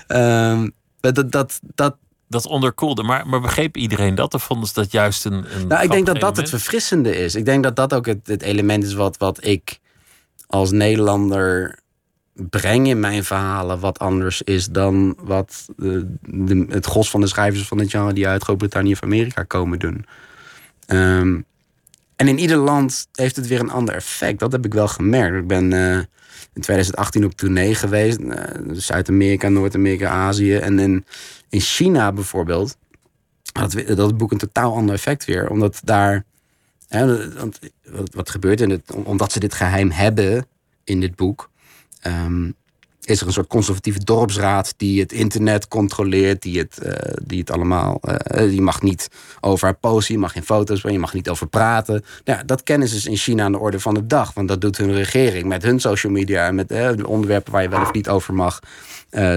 Ehm, dat, dat, dat, Dat onderkoelde. Maar, maar begreep iedereen dat? Of vonden ze dat juist een. een Nou, ik denk dat dat het verfrissende is. Ik denk dat dat ook het, het element is wat, wat ik als Nederlander breng in mijn verhalen. Wat anders is dan wat de, de- het gros van de schrijvers van het genre die uit Groot-Brittannië of Amerika komen doen. Ehm, en in ieder land heeft het weer een ander effect. Dat heb ik wel gemerkt. Ik ben eh, in 2018 op tournee geweest. eh, Zuid-Amerika, Noord-Amerika, Azië. En in, in China bijvoorbeeld had dat het boek een totaal ander effect weer. Omdat daar. Hè, wat, wat gebeurt om- Omdat ze dit geheim hebben in dit boek. ehm, is er een soort conservatieve dorpsraad die het internet controleert, die het, uh, die het allemaal. Uh, je mag niet over haar posten, je mag geen foto's, je mag niet over praten. Nou, ja, dat kennen ze dus in China aan de orde van de dag, want dat doet hun regering met hun social media en met de onderwerpen waar je wel of niet over mag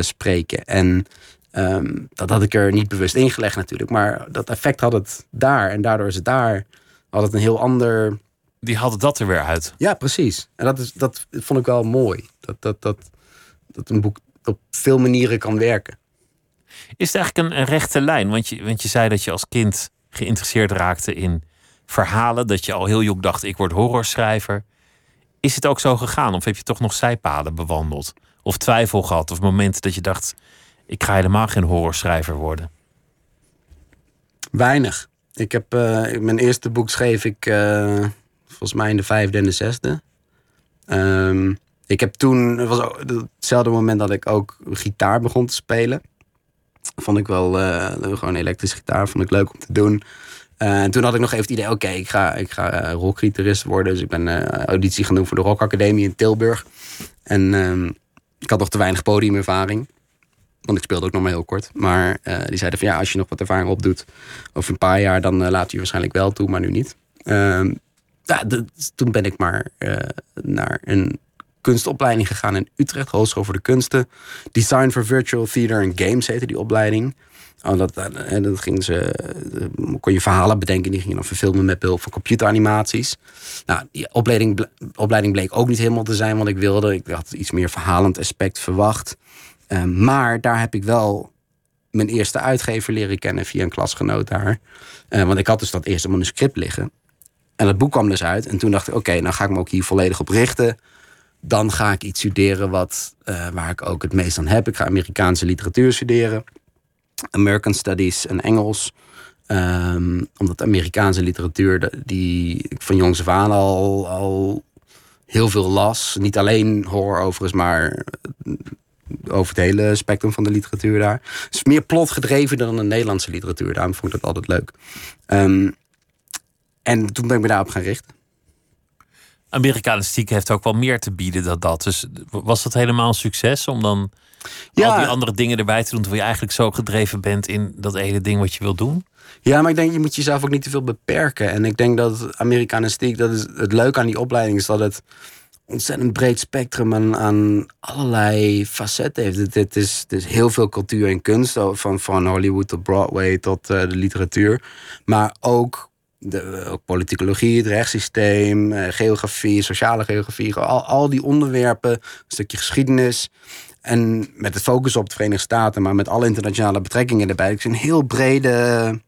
spreken. En um, dat had ik er niet bewust ingelegd natuurlijk, maar dat effect had het daar en daardoor is het daar had het een heel ander. Die hadden dat er weer uit. Ja, precies. En dat, is, dat vond ik wel mooi. Dat, dat, dat, dat een boek op veel manieren kan werken. Is het eigenlijk een, een rechte lijn? Want je, want je zei dat je als kind geïnteresseerd raakte in verhalen. Dat je al heel jong dacht, ik word horrorschrijver. Is het ook zo gegaan? Of heb je toch nog zijpaden bewandeld? Of twijfel gehad? Of momenten dat je dacht, ik ga helemaal geen horrorschrijver worden? Weinig. Ik heb uh, mijn eerste boek schreef ik uh, volgens mij in de vijfde en de zesde. Um, ik heb toen, het was hetzelfde moment dat ik ook gitaar begon te spelen. Vond ik wel, uh, gewoon elektrische gitaar, vond ik leuk om te doen. Uh, en toen had ik nog even het idee, oké, ik ga, ik ga uh, rockgitarist worden. Dus ik ben auditie gaan doen voor de Rock Academie in Tilburg. En uh, ik had nog te weinig podiumervaring. Want ik speelde ook nog maar heel kort. Maar die zeiden van ja, als je nog wat ervaring opdoet over een paar jaar, dan laat je waarschijnlijk wel toe, maar nu niet. Ehm, ja, toen ben ik maar naar een kunstopleiding gegaan in Utrecht, Hogeschool voor de Kunsten. Design for Virtual Theater and Games heette die opleiding. Oh, dat, en dat ging ze, eh, kon je verhalen bedenken, die gingen dan verfilmen met behulp van computeranimaties. Nou, die opleiding, opleiding bleek ook niet helemaal te zijn wat ik wilde. Ik had iets meer verhalend aspect verwacht. Maar daar heb ik wel mijn eerste uitgever leren kennen via een klasgenoot daar. Want ik had dus dat eerste manuscript liggen. En dat boek kwam dus uit. En toen dacht ik, oké, okay, nou ga ik me ook hier volledig op richten dan ga ik iets studeren wat, uh, waar ik ook het meest aan heb. Ik ga Amerikaanse literatuur studeren. American Studies en Engels. Um, omdat Amerikaanse literatuur, die ik van jongs af aan al, al heel veel las. Niet alleen horror overigens, maar over het hele spectrum van de literatuur daar. Het is meer plot gedreven dan de Nederlandse literatuur. Daarom vond ik dat altijd leuk. Um, en toen ben ik me daarop gaan richten. Amerikanistiek heeft ook wel meer te bieden dan dat. Dus was dat helemaal een succes om dan al die andere dingen erbij te doen... terwijl je eigenlijk zo gedreven bent in dat ene ding wat je wil doen? Ja, maar ik denk je moet jezelf ook niet te veel beperken. En ik denk dat Amerikanistiek, dat is het leuke aan die opleiding... is dat het ontzettend breed spectrum aan, aan allerlei facetten heeft. Het, is, het is heel veel cultuur en kunst, van, van Hollywood tot Broadway tot uh, de literatuur. Maar ook de, ook politicologie, het rechtssysteem, eh, geografie, sociale geografie, al, al die onderwerpen, een stukje geschiedenis. En met de focus op de Verenigde Staten, maar met alle internationale betrekkingen erbij. Het is een heel brede,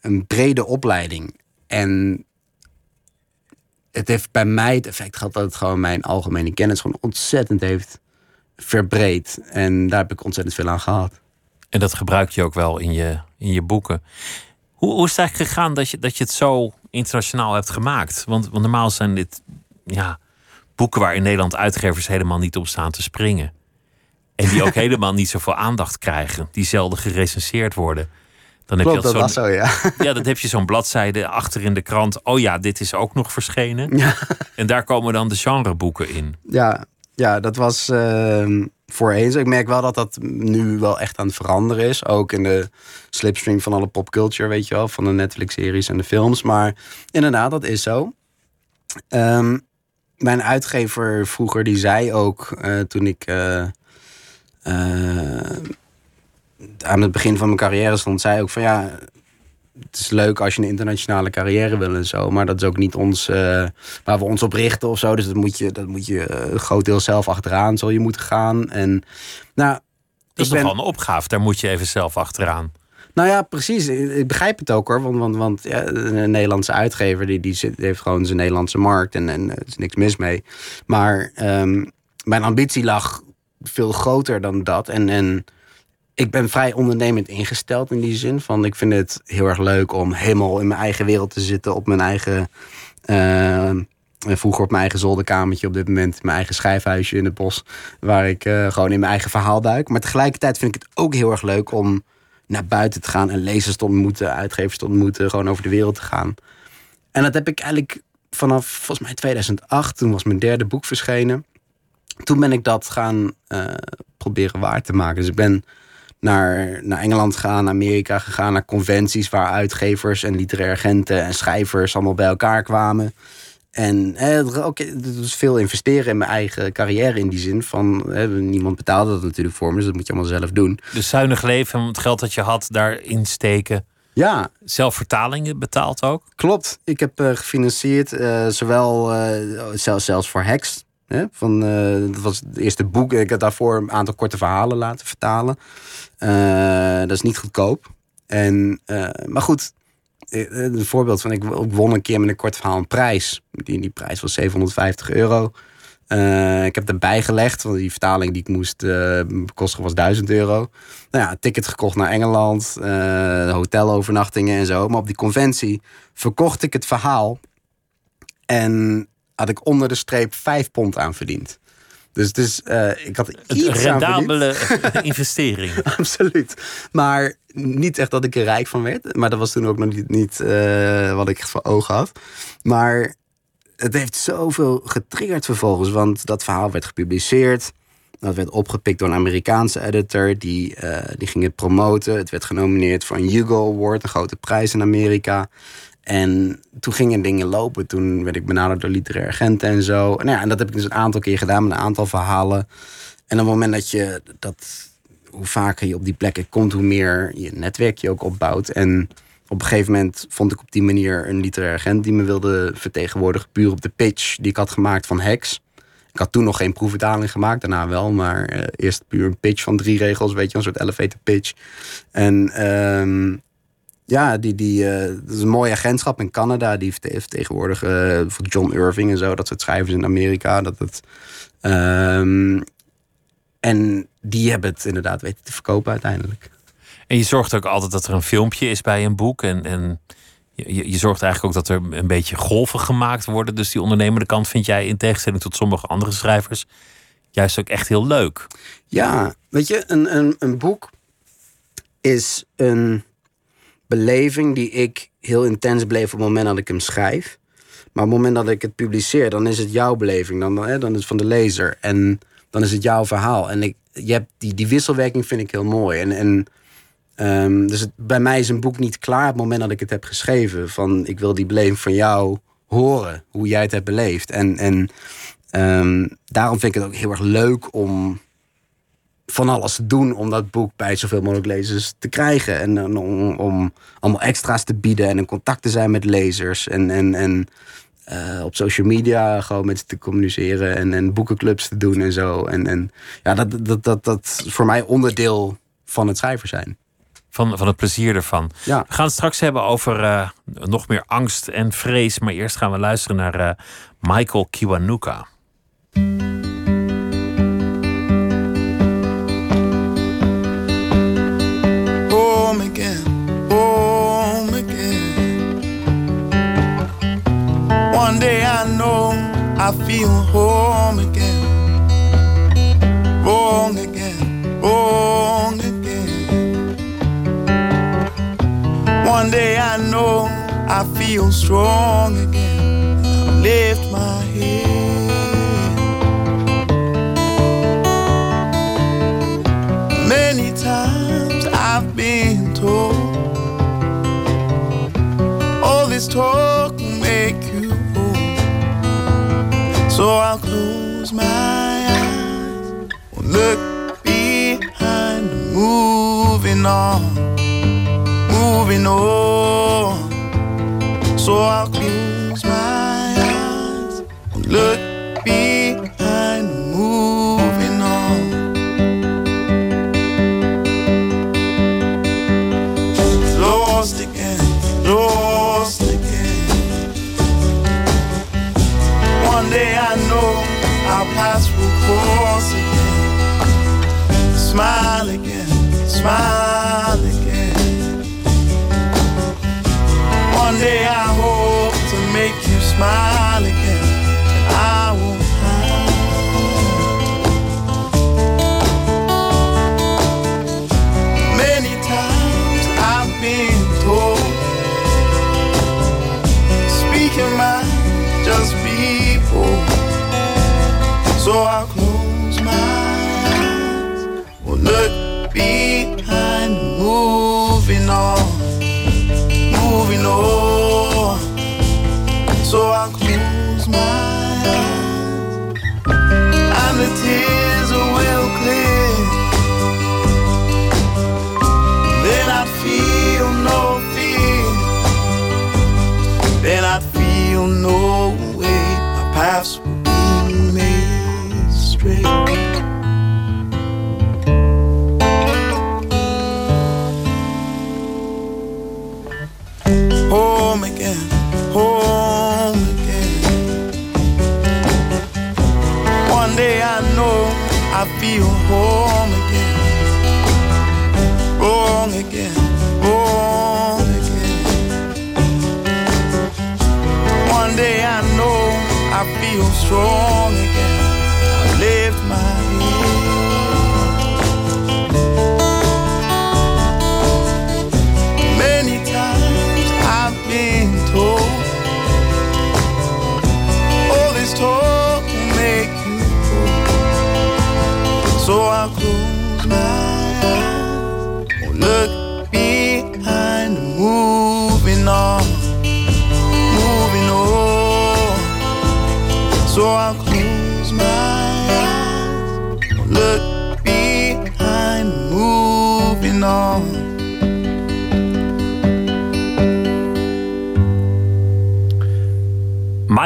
een brede opleiding. En het heeft bij mij het effect gehad dat het gewoon mijn algemene kennis gewoon ontzettend heeft verbreed. En daar heb ik ontzettend veel aan gehad. En dat gebruik je ook wel in je, in je boeken. Hoe, hoe is het eigenlijk gegaan dat je, dat je het zo internationaal hebt gemaakt? Want, want normaal zijn dit ja, boeken waar in Nederland uitgevers helemaal niet op staan te springen. En die ook helemaal niet zoveel aandacht krijgen. Die zelden gerecenseerd worden. Dan heb Klopt, je dat was zo, ja. Ja, dan heb je zo'n bladzijde achter in de krant. Oh ja, dit is ook nog verschenen. Ja. En daar komen dan de genreboeken in. Ja, ja dat was uh, voorheen. Ik merk wel dat dat nu wel echt aan het veranderen is. Ook in de slipstream van alle popculture, weet je wel. Van de Netflix-series en de films. Maar inderdaad, dat is zo. Um, mijn uitgever vroeger, die zei ook uh, toen ik... Uh, aan het begin van mijn carrière stond, zei ook van ja, het is leuk als je een internationale carrière wil en zo. Maar dat is ook niet ons, uh, waar we ons op richten of zo. Dus dat moet je, dat moet je uh, een groot deel zelf achteraan zal je moeten gaan. En, nou, dat is toch wel een opgave. Daar moet je even zelf achteraan. Nou ja, precies. Ik begrijp het ook hoor. Want, want, want ja, een Nederlandse uitgever die, die, zit, heeft gewoon zijn Nederlandse markt. En, en er is niks mis mee. Maar um, mijn ambitie lag veel groter dan dat. En, en ik ben vrij ondernemend ingesteld in die zin. Van ik vind het heel erg leuk om helemaal in mijn eigen wereld te zitten. Op mijn eigen. Uh, vroeger op mijn eigen zolderkamertje. Op dit moment mijn eigen schijfhuisje in het bos. Waar ik uh, gewoon in mijn eigen verhaal duik. Maar tegelijkertijd vind ik het ook heel erg leuk om naar buiten te gaan. En lezers te ontmoeten, uitgevers te ontmoeten. Gewoon over de wereld te gaan. En dat heb ik eigenlijk vanaf volgens mij 2008. Toen was mijn derde boek verschenen. toen ben ik dat gaan proberen waar te maken. Dus ik ben naar, naar Engeland gegaan, naar Amerika gegaan, naar conventies waar uitgevers en literaire agenten en schrijvers allemaal bij elkaar kwamen. En eh, okay, dus veel investeren in mijn eigen carrière in die zin. Van, niemand betaalde dat natuurlijk voor me, dus dat moet je allemaal zelf doen. Dus zuinig leven, het geld dat je had, daarin steken. Ja. Zelf vertalingen betaald ook? Klopt. Ik heb uh, gefinancierd, uh, zowel uh, zelfs, zelfs voor Hex. Van, dat was het eerste boek. Ik heb daarvoor een aantal korte verhalen laten vertalen. dat is niet goedkoop. En, maar goed, een voorbeeld van, ik won een keer met een kort verhaal een prijs. Die, die prijs was 750 euro. Ik heb erbij gelegd, want die vertaling die ik moest uh, kosten was 1000 euro. Nou ja, ticket gekocht naar Engeland, hotelovernachtingen en zo. Maar op die conventie verkocht ik het verhaal en had ik onder de streep 5 pond aan verdiend. Dus het is, ik had iets Een rendabele investering. Absoluut. Maar niet echt dat ik er rijk van werd. Maar dat was toen ook nog niet, niet wat ik voor ogen had. Maar het heeft zoveel getriggerd vervolgens. Want dat verhaal werd gepubliceerd. Dat werd opgepikt door een Amerikaanse editor. Die, uh, die ging het promoten. Het werd genomineerd voor een Hugo Award. Een grote prijs in Amerika. En toen gingen dingen lopen. Toen werd ik benaderd door literaire agenten en zo. Nou ja, en dat heb ik dus een aantal keer gedaan met een aantal verhalen. En op het moment dat je dat, hoe vaker je op die plekken komt, hoe meer je netwerkje ook opbouwt. En op een gegeven moment vond ik op die manier een literair agent die me wilde vertegenwoordigen, puur op de pitch die ik had gemaakt van Hex. Ik had toen nog geen proefvertaling gemaakt, daarna wel, maar uh, eerst puur een pitch van drie regels, weet je, een soort elevator pitch. En um, ja, die, die, uh, dat is een mooi agentschap in Canada, die vertegenwoordigen uh, voor John Irving en zo, dat soort schrijvers in Amerika. Dat het, um, en die hebben het inderdaad weten te verkopen uiteindelijk. En je zorgt ook altijd dat er een filmpje is bij een boek. En, en je, je zorgt eigenlijk ook dat er een beetje golven gemaakt worden. Dus die ondernemende kant vind jij in tegenstelling tot sommige andere schrijvers juist ook echt heel leuk. Ja, weet je, een, een, een boek is een beleving die ik heel intens beleef op het moment dat ik hem schrijf. Maar op het moment dat ik het publiceer, dan is het jouw beleving. Dan, hè, dan is het van de lezer. En dan is het jouw verhaal. En ik, je hebt die, die wisselwerking vind ik heel mooi. En, en Um, dus bij mij is een boek niet klaar op het moment dat ik het heb geschreven. Van ik wil die beleving van jou horen, hoe jij het hebt beleefd. En, en um, daarom vind ik het ook heel erg leuk om van alles te doen om dat boek bij zoveel mogelijk lezers te krijgen. En, om, om, allemaal extra's te bieden en in contact te zijn met lezers. En, en, en uh, op social media gewoon met ze te communiceren en, en boekenclubs te doen en zo. En, en ja, dat, dat, dat, dat is voor mij onderdeel van het schrijver zijn van, van het plezier ervan. Ja. We gaan het straks hebben over uh, nog meer angst en vrees. Maar eerst gaan we luisteren naar uh, Michael Kiwanuka. I feel home again. Wrong again, wrong again. One day I know I feel strong again. I lift my head. Many times I've been told all this talk So I'll close my eyes, look behind, moving on moving on. So I'll close my eyes and look Smile again, smile again. One day I hope to make you smile again. I won't hide. Many times I've been told, speaking my just. So I'll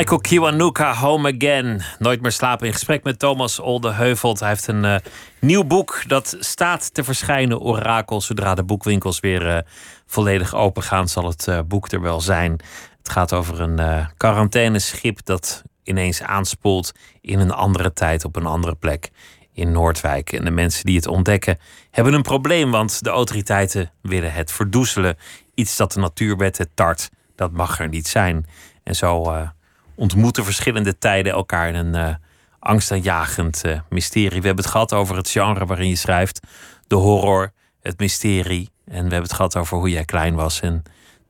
Michael Kiwanuka, Home Again. Nooit meer slapen in gesprek met Thomas Oldeheuvelt. Hij heeft een eh, nieuw boek dat staat te verschijnen, Orakel. Zodra de boekwinkels weer eh, volledig open gaan, zal het eh, boek er wel zijn. Het gaat over een quarantaineschip dat ineens aanspoelt in een andere tijd op een andere plek in Noordwijk. En de mensen die het ontdekken hebben een probleem, want de autoriteiten willen het verdoezelen. Iets dat de natuurwetten tart, dat mag er niet zijn. En zo ontmoeten verschillende tijden elkaar in een eh, angstaanjagend eh, mysterie. We hebben het gehad over het genre waarin je schrijft, de horror, het mysterie. En we hebben het gehad over hoe jij klein was en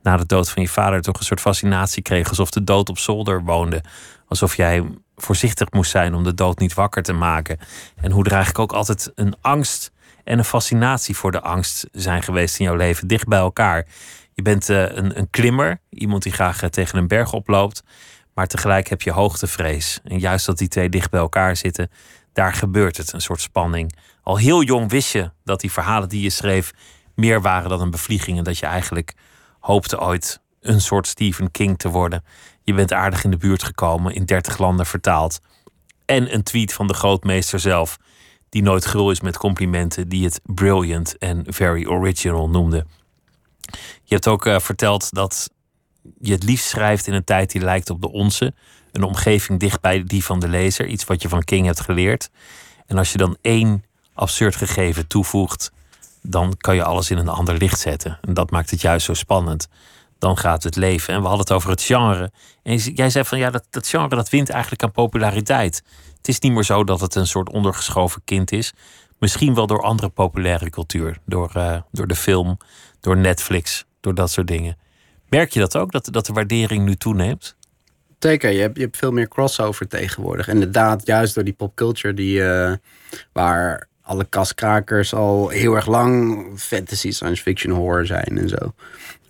na de dood van je vader toch een soort fascinatie kreeg, alsof de dood op zolder woonde. Alsof jij voorzichtig moest zijn om de dood niet wakker te maken. En hoe er eigenlijk ook altijd een angst en een fascinatie voor de angst zijn geweest in jouw leven, dicht bij elkaar. Je bent eh, een, een klimmer, iemand die graag tegen een berg oploopt, maar tegelijk heb je hoogtevrees. En juist dat die twee dicht bij elkaar zitten, daar gebeurt het, een soort spanning. Al heel jong wist je dat die verhalen die je schreef meer waren dan een bevlieging en dat je eigenlijk hoopte ooit een soort Stephen King te worden. Je bent aardig in de buurt gekomen, in 30 landen vertaald. En een tweet van de grootmeester zelf, die nooit gul is met complimenten, die het brilliant en very original noemde. Je hebt ook eh, verteld dat je het liefst schrijft in een tijd die lijkt op de onze. Een omgeving dicht bij die van de lezer, iets wat je van King hebt geleerd. En als je dan één absurd gegeven toevoegt, dan kan je alles in een ander licht zetten. En dat maakt het juist zo spannend. Dan gaat het leven. En we hadden het over het genre. En jij zei van ja, dat, dat genre dat wint eigenlijk aan populariteit. Het is niet meer zo dat het een soort ondergeschoven kind is. Misschien wel door andere populaire cultuur. Door, eh, door de film, door Netflix, door dat soort dingen. Merk je dat ook, dat, dat de waardering nu toeneemt? Zeker, je hebt, je hebt veel meer crossover tegenwoordig. Inderdaad, juist door die popculture die, eh, waar alle kaskrakers al heel erg lang fantasy, science fiction, horror zijn en zo.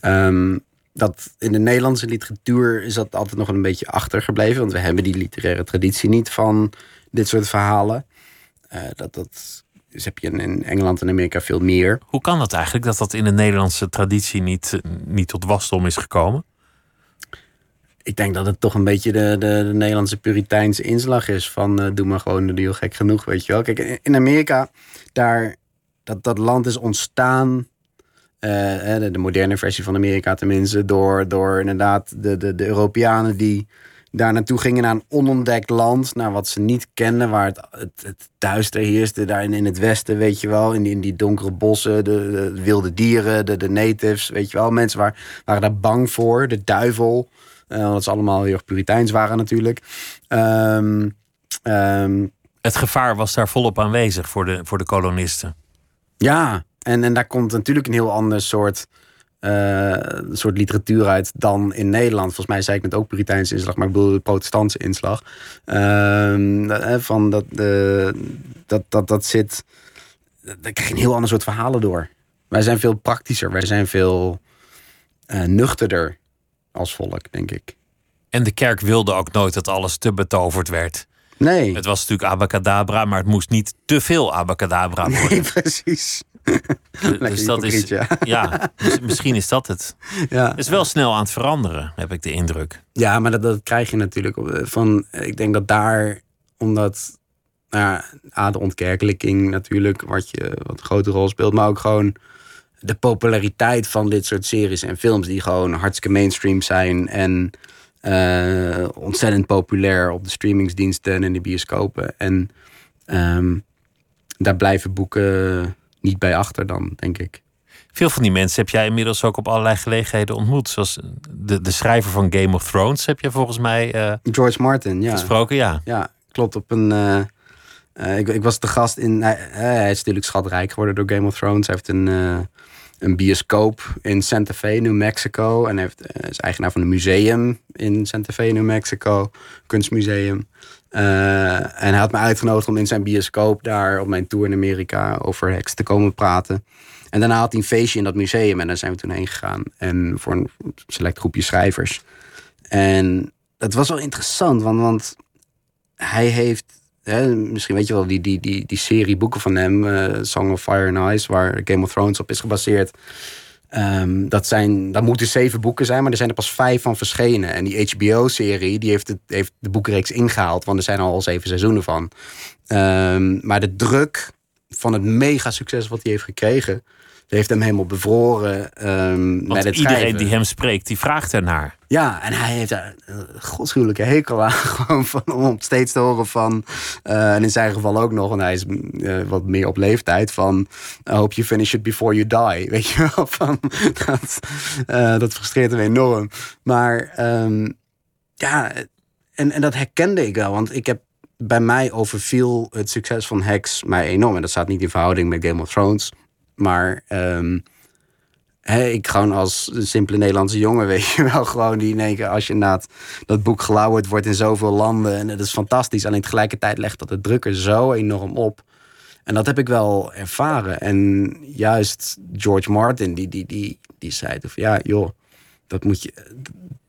Ehm, dat in de Nederlandse literatuur is dat altijd nog een beetje achtergebleven. Want we hebben die literaire traditie niet van dit soort verhalen. Eh, dat, dat dus heb je in- Engeland en Amerika veel meer. Hoe kan dat eigenlijk, dat dat in de Nederlandse traditie niet, niet tot wasdom is gekomen? Ik denk dat het toch een beetje de, de, de Nederlandse Puriteinse inslag is. Van eh, doe maar gewoon de deal gek genoeg, weet je wel. Kijk, in- Amerika, daar, dat, dat land is ontstaan. eh, de, de moderne versie van Amerika tenminste. Door, door inderdaad de, de, de Europeanen die daar naartoe gingen naar een onontdekt land. Naar wat ze niet kenden, waar het, het, het duister heerste. Daar in, in het westen, weet je wel. In die, in die donkere bossen, de, de wilde dieren, de, de natives, weet je wel. Mensen waar, waren daar bang voor. De duivel. Eh, omdat ze allemaal heel erg puriteins waren natuurlijk. Ehm, ehm, Het gevaar was daar volop aanwezig voor de, voor de kolonisten. ja, en, en daar komt natuurlijk een heel ander soort, eh, soort literatuur uit dan in Nederland. Volgens mij zei ik met ook Puriteinse inslag, maar ik bedoel de protestantse inslag. Eh, van dat, dat, dat, dat zit. Daar krijg je een heel ander soort verhalen door. Wij zijn veel praktischer, wij zijn veel eh, nuchterder als volk, denk ik. En de kerk wilde ook nooit dat alles te betoverd werd. Nee, Het was natuurlijk abacadabra, maar het moest niet te veel abacadabra worden. nee precies. Dus dat is, ja. ja, misschien is dat het. Ja. Het is wel snel aan het veranderen, heb ik de indruk. Ja, maar dat, dat krijg je natuurlijk. Van, ik denk dat daar, omdat nou ja, de ontkerkelijking natuurlijk, wat, je, wat een grote rol speelt, maar ook gewoon de populariteit van dit soort series en films die gewoon hartstikke mainstream zijn en uh, ontzettend populair op de streamingsdiensten en de bioscopen. En um, daar blijven boeken niet bij achter dan, denk ik. Veel van die mensen heb jij inmiddels ook op allerlei gelegenheden ontmoet. Zoals de, de schrijver van Game of Thrones heb je volgens mij. Uh, George Martin, ja. Gesproken, ja. Ja, klopt. Op een. Uh, uh, ik, ik, was de gast in. hij is natuurlijk schatrijk geworden door Game of Thrones. Hij heeft een, een bioscoop in Santa Fe, New Mexico. En heeft, is eigenaar van een museum in Santa Fe, New Mexico. Kunstmuseum. en hij had me uitgenodigd om in zijn bioscoop daar op mijn tour in Amerika over heks te komen praten. En daarna had hij een feestje in dat museum en daar zijn we toen heen gegaan. En voor een select groepje schrijvers. En dat was wel interessant, want, want hij heeft. Misschien weet je wel, die, die, die, die serie boeken van hem, uh, Song of Fire and Ice, waar Game of Thrones op is gebaseerd. Um, dat, zijn, dat moeten zeven boeken zijn, maar er zijn er pas vijf van verschenen. En die HBO-serie die heeft, het, heeft de boekenreeks ingehaald, want er zijn al zeven seizoenen van. Um, maar de druk van het mega succes wat hij heeft gekregen, heeft hem helemaal bevroren. Um, het iedereen schrijven. die hem spreekt, die vraagt ernaar. Ja, en hij heeft daar een godschuwelijke hekel aan. Gewoon van, om steeds te horen van. Uh, en in zijn geval ook nog, en hij is uh, wat meer op leeftijd. Van. I hope you finish it before you die. Weet je wel? Van, dat, uh, dat frustreert hem enorm. Maar um, ja, en, en dat herkende ik wel. Want ik heb bij mij overviel het succes van Hex mij enorm. En dat staat niet in verhouding met Game of Thrones. Maar he, ik gewoon als simpele Nederlandse jongen, weet je wel, gewoon die in één keer als je inderdaad dat boek gelauwerd wordt in zoveel landen. En dat is fantastisch. Alleen tegelijkertijd legt dat de druk er zo enorm op. En dat heb ik wel ervaren. En juist George Martin, die, die, die, die zei van ja, joh, dat moet je.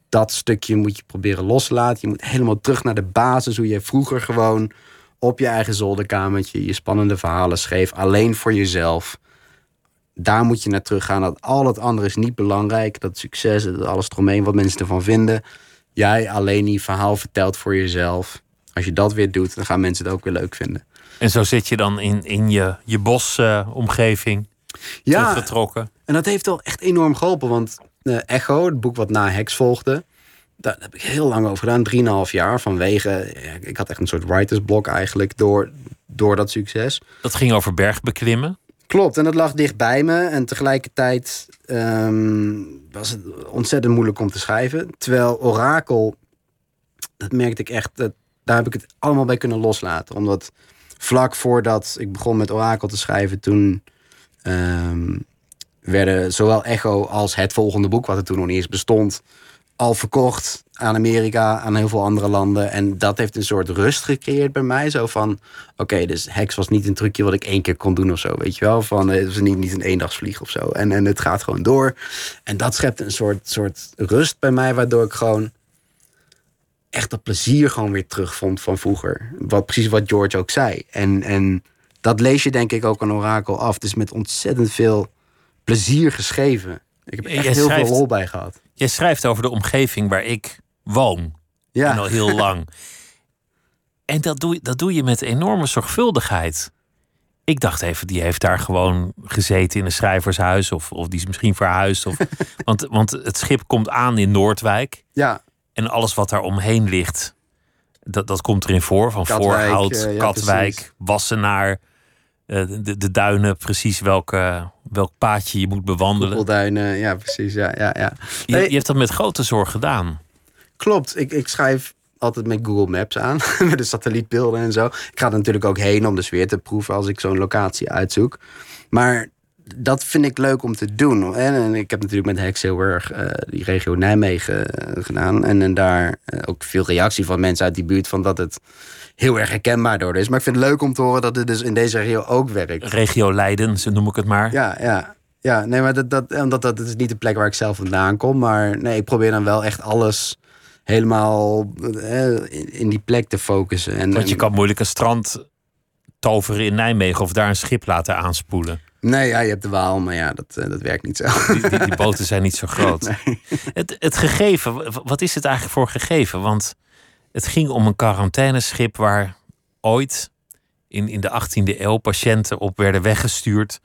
Dat stukje moet je proberen loslaten. Je moet helemaal terug naar de basis. Hoe je vroeger gewoon op je eigen zolderkamertje je spannende verhalen schreef. Alleen voor jezelf daar moet je naar terug gaan. Dat al het andere is niet belangrijk. Dat succes, dat alles eromheen, wat mensen ervan vinden. Jij alleen die verhaal vertelt voor jezelf. Als je dat weer doet, dan gaan mensen het ook weer leuk vinden. En zo zit je dan in, in je, je bosomgeving uh, ja, teruggetrokken. En dat heeft wel echt enorm geholpen. Want uh, Echo, het boek wat na Hex volgde... daar heb ik heel lang over gedaan. Drieënhalf jaar vanwege... Ik had echt een soort writersblok eigenlijk door, door dat succes. Dat ging over bergbeklimmen? Klopt, en dat lag dicht bij me. En tegelijkertijd um, was het ontzettend moeilijk om te schrijven. Terwijl Orakel, dat merkte ik echt, dat, daar heb ik het allemaal bij kunnen loslaten. Omdat vlak voordat ik begon met Orakel te schrijven, toen um, werden zowel Echo als het volgende boek, wat er toen nog niet eens bestond, al verkocht aan Amerika, aan heel veel andere landen. En dat heeft een soort rust gecreëerd bij mij. Zo van, oké, okay, dus Hex was niet een trucje wat ik één keer kon doen of zo. Weet je wel, van het was niet, niet een eendagsvlieg of zo. En, en het gaat gewoon door. En dat schept een soort, soort rust bij mij, waardoor ik gewoon echt dat plezier gewoon weer terugvond van vroeger. Wat, precies wat George ook zei. En, en dat lees je denk ik ook aan Orakel af. Dus met ontzettend veel plezier geschreven. Ik heb echt heel veel lol bij gehad. Jij schrijft over de omgeving waar ik woon. Ja. En al heel lang. En dat doe, je- dat doe je met enorme zorgvuldigheid. Ik dacht even, die heeft daar gewoon gezeten in een schrijvershuis. Of, of die is misschien verhuisd. Of, want, want het schip komt aan in Noordwijk. Ja, En alles wat daar omheen ligt, dat, dat komt erin voor. Van Katwijk, Voorhout, eh, ja, Katwijk, precies. Wassenaar. Eh, de, de duinen, precies welke, welk paadje je moet bewandelen. Koepelduinen, ja precies. Ja, ja, ja. Je, je hebt dat met grote zorg gedaan. Klopt, ik, ik schrijf altijd met Google Maps aan. met de satellietbeelden en zo. Ik ga er natuurlijk ook heen om de sfeer te proeven als ik zo'n locatie uitzoek. Maar dat vind ik leuk om te doen. En, en ik heb natuurlijk met Hex heel erg eh, die regio Nijmegen eh, gedaan. En, en daar eh, ook veel reactie van mensen uit die buurt van dat het heel erg herkenbaar door is. Maar ik vind het leuk om te horen dat het dus in deze regio ook werkt. Regio Leiden, zo noem ik het maar. Ja, ja. Ja, nee, maar dat, dat, omdat dat, dat is niet de plek waar ik zelf vandaan kom. Maar nee, ik probeer dan wel echt alles helemaal eh, in, die plek te focussen. En, Want je kan moeilijk een strand toveren in Nijmegen of daar een schip laten aanspoelen. Nee, ja, je hebt de Waal, maar ja, dat, eh, dat werkt niet zo. Die, die, die boten zijn niet zo groot. Het, het gegeven, wat is het eigenlijk voor gegeven? Want het ging om een quarantaineschip waar ooit in, in de 18e eeuw patiënten op werden weggestuurd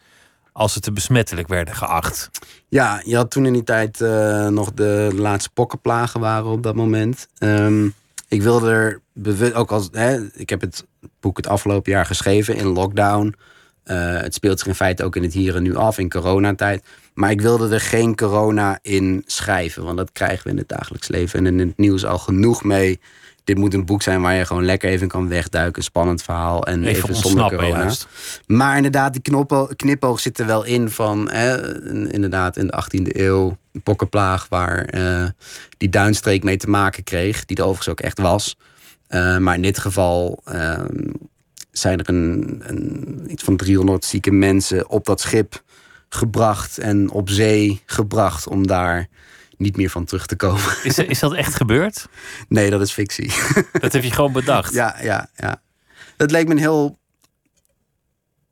als ze te besmettelijk werden geacht. Ja, je had toen in die tijd eh, nog de laatste pokkenplagen waren op dat moment. Ehm, ik wilde er bewust, ook als hè, ik heb het boek het afgelopen jaar geschreven in lockdown. Eh, het speelt zich in feite ook in het hier en nu af, in coronatijd. Maar ik wilde er geen corona in schrijven, want dat krijgen we in het dagelijks leven en in het nieuws al genoeg mee. Dit moet een boek zijn waar je gewoon lekker even kan wegduiken, spannend verhaal en Even even, zonder corona. juist. Maar inderdaad, die knipoog zit er wel in van... Hè, inderdaad, in de 18e eeuw, een pokkenplaag... waar eh, die Duinstreek mee te maken kreeg. Die er overigens ook echt was. Eh, maar in dit geval ehm, zijn er een, een, iets van 300 zieke mensen op dat schip gebracht... en op zee gebracht om daar niet meer van terug te komen. Is, is dat echt gebeurd? Nee, dat is fictie. Dat heb je gewoon bedacht. Ja, ja, ja. Het leek me een heel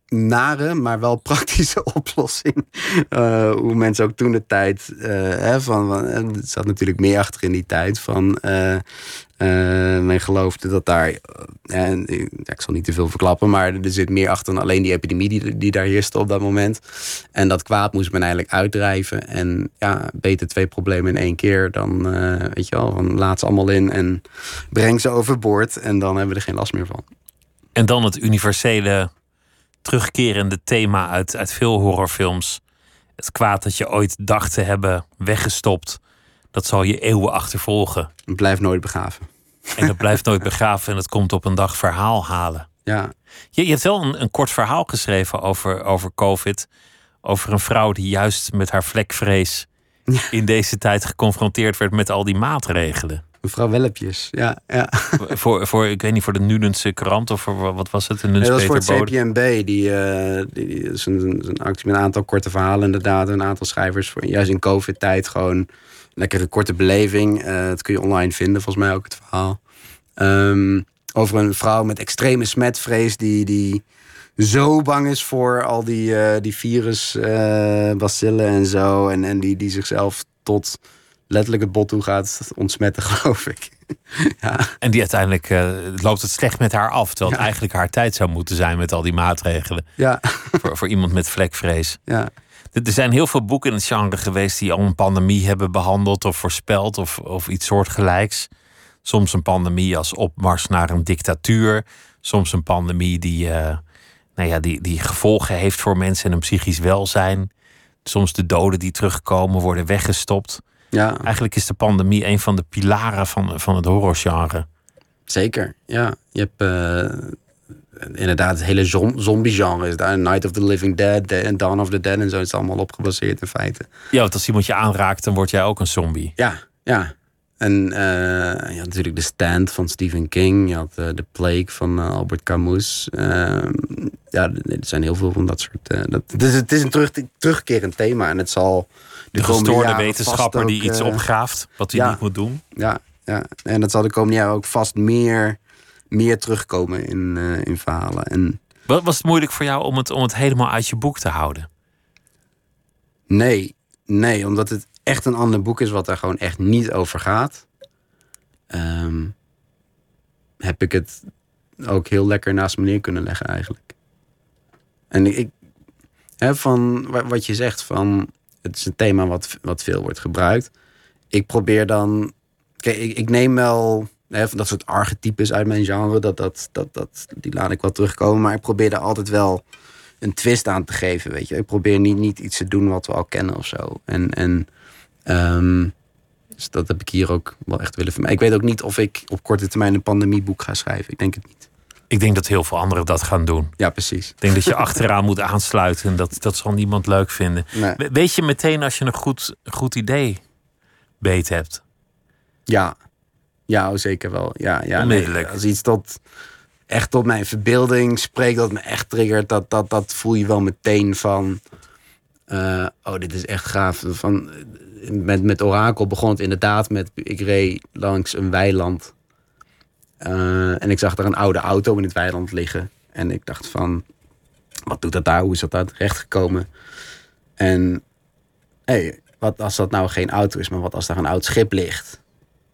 nare, maar wel praktische oplossing. Eh, hoe mensen ook toen de tijd. eh, hè, van, van, er zat natuurlijk meer achter in die tijd. Van, eh, eh, men geloofde dat daar. eh, en, ik- zal niet te veel verklappen, maar er zit meer achter dan alleen die epidemie die, die daar heerste op dat moment. En dat kwaad moest men eigenlijk uitdrijven. En ja, beter twee problemen in één keer dan, eh, weet je wel, van laat ze allemaal in en breng ze overboord. En dan hebben we er geen last meer van. En dan het universele terugkerende thema uit, uit veel horrorfilms. Het kwaad dat je ooit dacht te hebben weggestopt. Dat zal je eeuwen achtervolgen. Het blijft nooit begraven. En dat blijft nooit begraven en het komt op een dag verhaal halen. Ja, Je, je hebt wel een, een kort verhaal geschreven over, over COVID. Over een vrouw die juist met haar vlekvrees in deze tijd geconfronteerd werd met al die maatregelen. Mevrouw Wellepjes. Ja, ja. voor, voor, ik weet niet, voor de Nudense krant of voor wat was het? Een Nee, dat was voor het? CPMB. Die, eh die, die is een, actie met een aantal korte verhalen inderdaad. Een aantal schrijvers. Voor, juist in covid-tijd gewoon lekkere korte beleving. Eh dat kun je online vinden, volgens mij ook het verhaal. Ehm, over een vrouw met extreme smetvrees die... die zo bang is voor al die, eh, die virus, bacillen en zo. En, en die, die zichzelf tot letterlijk het bot toe gaat ontsmetten, geloof ik. ja. En die uiteindelijk eh, loopt het slecht met haar af. Terwijl het Ja. eigenlijk haar tijd zou moeten zijn met al die maatregelen. Ja, voor, voor iemand met vlekvrees. ja. Er er zijn heel veel boeken in het genre geweest die al een pandemie hebben behandeld of voorspeld of, of iets soortgelijks. Soms een pandemie als opmars naar een dictatuur. Soms een pandemie die, eh, nou ja, die, die gevolgen heeft voor mensen en hun psychisch welzijn. Soms de doden die terugkomen worden weggestopt. Ja. Eigenlijk is de pandemie een van de pilaren van, van het horrorgenre. Zeker, ja. Je hebt eh, inderdaad het hele zom- zombie-genre. Is daar Night of the Living Dead en Dawn of the Dead en zo. is allemaal op gebaseerd in feite. Ja, want als iemand je aanraakt, dan word jij ook een zombie. Ja, ja. En eh, je had natuurlijk The Stand van Stephen King. Je had eh, The Plague van eh, Albert Camus. Ehm, ja, er zijn heel veel van dat soort... eh, dat, het, is, het is een terug, terugkerend thema. En het zal de, gestoorde wetenschapper die ook, iets eh, opgraaft, wat hij ja. niet moet doen. Ja, ja, en dat zal de komende jaren ook vast meer, meer terugkomen in, eh, in verhalen. En Wat was het moeilijk voor jou om het, om het helemaal uit je boek te houden? nee, nee, omdat het echt een ander boek is wat daar gewoon echt niet over gaat. ehm, heb ik het ook heel lekker naast me neer kunnen leggen eigenlijk. En ik, hè, van wa- wat je zegt, van het is een thema wat, wat veel wordt gebruikt. Ik probeer dan, kijk, ik, neem wel hè, van dat soort archetypes uit mijn genre, dat, dat, dat, dat, die laat ik wel terugkomen, maar ik probeer daar altijd wel een twist aan te geven, weet je. Ik probeer niet, niet iets te doen wat we al kennen of zo. En, en ehm, dus dat heb ik hier ook wel echt willen vermijden. Ik weet ook niet of ik op korte termijn een pandemieboek ga schrijven. Ik denk het niet. Ik denk dat heel veel anderen dat gaan doen. Ja, precies. Ik denk dat je achteraan moet aansluiten. En dat, dat zal niemand leuk vinden. Nee. Weet je meteen als je een goed, goed idee beet hebt? Ja, ja oh, zeker wel. Ja, ja, nee, Onmiddellijk. als iets tot echt tot mijn verbeelding spreekt, dat me echt triggert, dat, dat, dat voel je wel meteen van. eh, oh, dit is echt gaaf. Van, met, met Orakel begon het inderdaad met. Ik reed langs een weiland. Eh, en ik zag daar een oude auto in het weiland liggen. En ik dacht van. wat doet dat daar? Hoe is dat daar terechtgekomen? En hey, wat als dat nou geen auto is, maar wat als daar een oud schip ligt?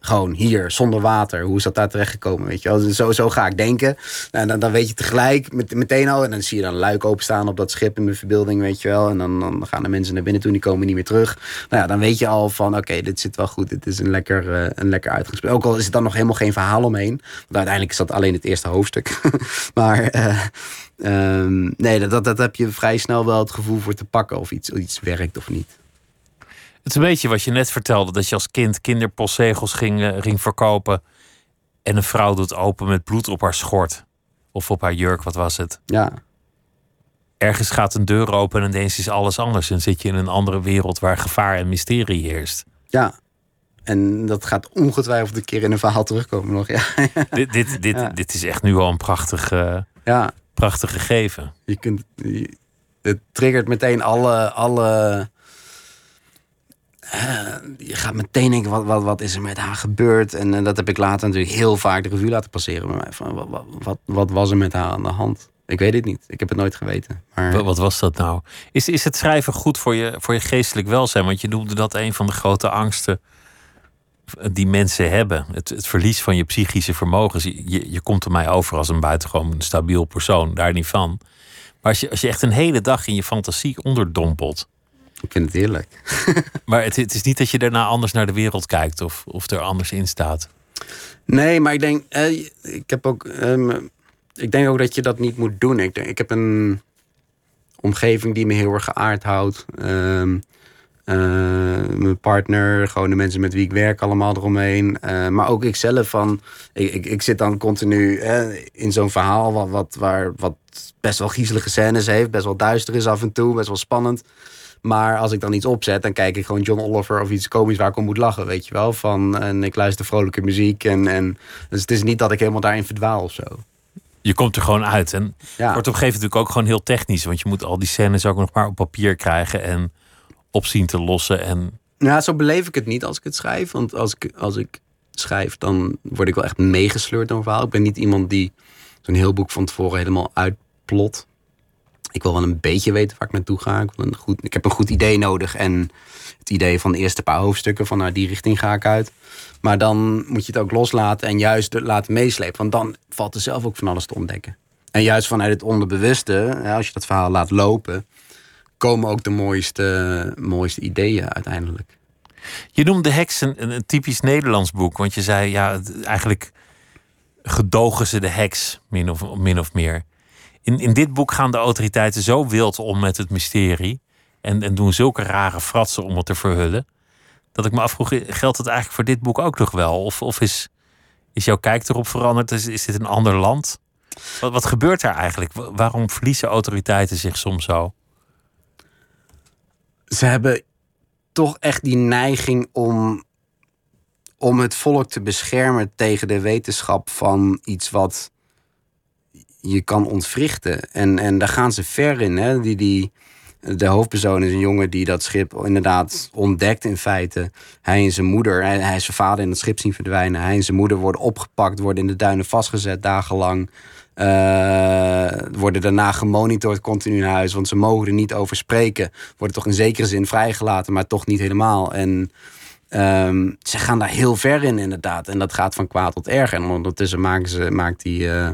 Gewoon hier, zonder water. Hoe is dat daar terechtgekomen? Weet je wel? Dus zo, zo ga ik denken. En dan, dan weet je tegelijk met, meteen al. En dan zie je dan een luik openstaan op dat schip in de verbeelding, weet je wel. En dan, dan gaan de mensen naar binnen toe, die komen niet meer terug. Nou ja, dan weet je al van, oké, dit zit wel goed. Dit is een lekker, uh, een lekker uitgangspunt. Ook al is het dan nog helemaal geen verhaal omheen. Want uiteindelijk is dat alleen het eerste hoofdstuk. maar uh, um, nee, dat, dat, dat heb je vrij snel wel het gevoel voor te pakken. Of iets, iets werkt of niet. Het is een beetje wat je net vertelde, dat je als kind kinderpostzegels ging, uh, ging verkopen. En een vrouw doet open met bloed op haar schort. Of op haar jurk, wat was het? Ja. Ergens gaat een deur open en ineens is alles anders. En zit je in een andere wereld waar gevaar en mysterie heerst. Ja. En dat gaat ongetwijfeld een keer in een verhaal terugkomen nog. Ja. dit, dit, dit, ja. dit is echt nu al een prachtig, uh, ja. prachtig gegeven. Je kunt, je, het triggert meteen alle, alle je gaat meteen denken, wat, wat, wat is er met haar gebeurd? En uh, dat heb ik later natuurlijk heel vaak de revue laten passeren bij mij. Van, wat, wat, wat, was er met haar aan de hand? Ik weet het niet. Ik heb het nooit geweten. Maar... Wat, was dat nou? Is, is het schrijven goed voor je, voor je geestelijk welzijn? Want je noemde dat een van de grote angsten die mensen hebben. Het, het verlies van je psychische vermogens. Je, je komt er mij over als een buitengewoon stabiel persoon, daar niet van. Maar als je, als je echt een hele dag in je fantasie onderdompelt. Ik vind het heerlijk. maar het, het, is niet dat je daarna anders naar de wereld kijkt of, of er anders in staat. Nee, maar ik denk, eh, ik heb ook, um, ik denk ook dat je dat niet moet doen. Ik, denk, ik heb een omgeving die me heel erg geaard houdt. Um, uh, mijn partner, gewoon de mensen met wie ik werk, allemaal eromheen. Uh, maar ook ikzelf van. Ik, ik, ik zit dan continu in zo'n verhaal wat, wat, waar, wat best wel griezelige scènes heeft, best wel duister is af en toe, best wel spannend. Maar als ik dan iets opzet, dan kijk ik gewoon John Oliver of iets komisch waar ik om moet lachen, weet je wel. Van, en ik luister vrolijke muziek. En, en, dus het is niet dat ik helemaal daarin verdwaal of zo. Je komt er gewoon uit. En ja. wordt op een gegeven moment natuurlijk ook gewoon heel technisch. Want je moet al die scènes ook nog maar op papier krijgen en opzien te lossen. En... Ja, zo beleef ik het niet als ik het schrijf. Want als ik, als ik schrijf, dan word ik wel echt meegesleurd door een verhaal. Ik ben niet iemand die zo'n heel boek van tevoren helemaal uitplot ik wil wel een beetje weten waar ik naartoe ga. Ik, wil een goed, ik heb een goed idee nodig en het idee van de eerste paar hoofdstukken van nou, die richting ga ik uit. Maar dan moet je het ook loslaten en juist laten meeslepen. Want dan valt er zelf ook van alles te ontdekken. En juist vanuit het onderbewuste, als je dat verhaal laat lopen, komen ook de mooiste, mooiste ideeën uiteindelijk. Je noemde Heks een, een typisch Nederlands boek. Want je zei, ja, eigenlijk gedogen ze de heks, min of, min of meer. In, in dit boek gaan de autoriteiten zo wild om met het mysterie. En, en doen zulke rare fratsen om het te verhullen. Dat ik me afvroeg, geldt het eigenlijk voor dit boek ook nog wel? Of, of is, is jouw kijk erop veranderd? Is, is dit een ander land? Wat, wat gebeurt daar eigenlijk? Waarom verliezen autoriteiten zich soms zo? Ze hebben toch echt die neiging om, om het volk te beschermen tegen de wetenschap van iets wat je kan ontwrichten. En, en daar gaan ze ver in. Hè? Die, die, de hoofdpersoon is een jongen die dat schip inderdaad ontdekt in feite. Hij en zijn moeder, hij, hij is zijn vader in het schip zien verdwijnen. Hij en zijn moeder worden opgepakt, worden in de duinen vastgezet dagenlang. Uh, worden daarna gemonitord continu in huis, want ze mogen er niet over spreken. Worden toch in zekere zin vrijgelaten, maar toch niet helemaal. En Um, ze gaan daar heel ver in, inderdaad. En dat gaat van kwaad tot erg. En ondertussen maken ze, maakt die, uh,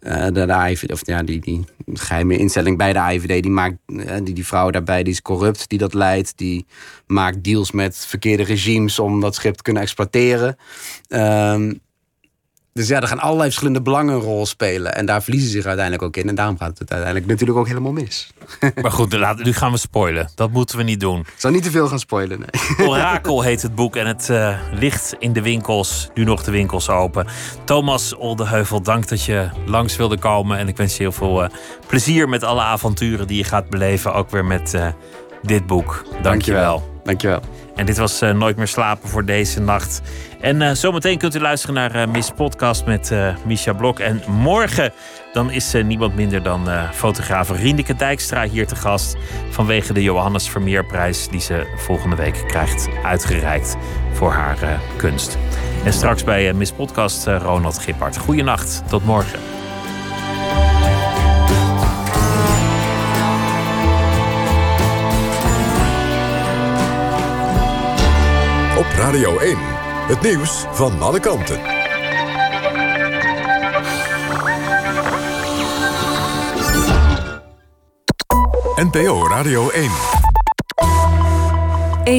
de, de IVD, of ja, die, die geheime instelling bij de IVD, die maakt uh, die, die vrouw daarbij, die is corrupt, die dat leidt. Die maakt deals met verkeerde regimes om dat schip te kunnen exploiteren. Um, dus ja, er gaan allerlei verschillende belangen een rol spelen. En daar verliezen ze zich uiteindelijk ook in. En daarom gaat het uiteindelijk natuurlijk ook helemaal mis. Maar goed, nu gaan we spoilen. Dat moeten we niet doen. Ik zal niet te veel gaan spoilen, nee. Orakel heet het boek en het uh, ligt in de winkels. Nu nog de winkels open. Thomas Oldeheuvel, dank dat je langs wilde komen. En ik wens je heel veel uh, plezier met alle avonturen die je gaat beleven. Ook weer met uh, dit boek. Dank je wel. Dank je wel. En dit was Nooit meer slapen voor deze nacht. En uh, zometeen kunt u luisteren naar uh, Miss Podcast met Misha Blok. En morgen dan is niemand minder dan fotograaf Riendeke Dijkstra hier te gast. Vanwege de Johannes Vermeerprijs die ze volgende week krijgt uitgereikt voor haar kunst. En straks bij Miss Podcast Ronald Gippard. Goeienacht, tot morgen. Radio 1. Het nieuws van alle kanten. NPO Radio 1.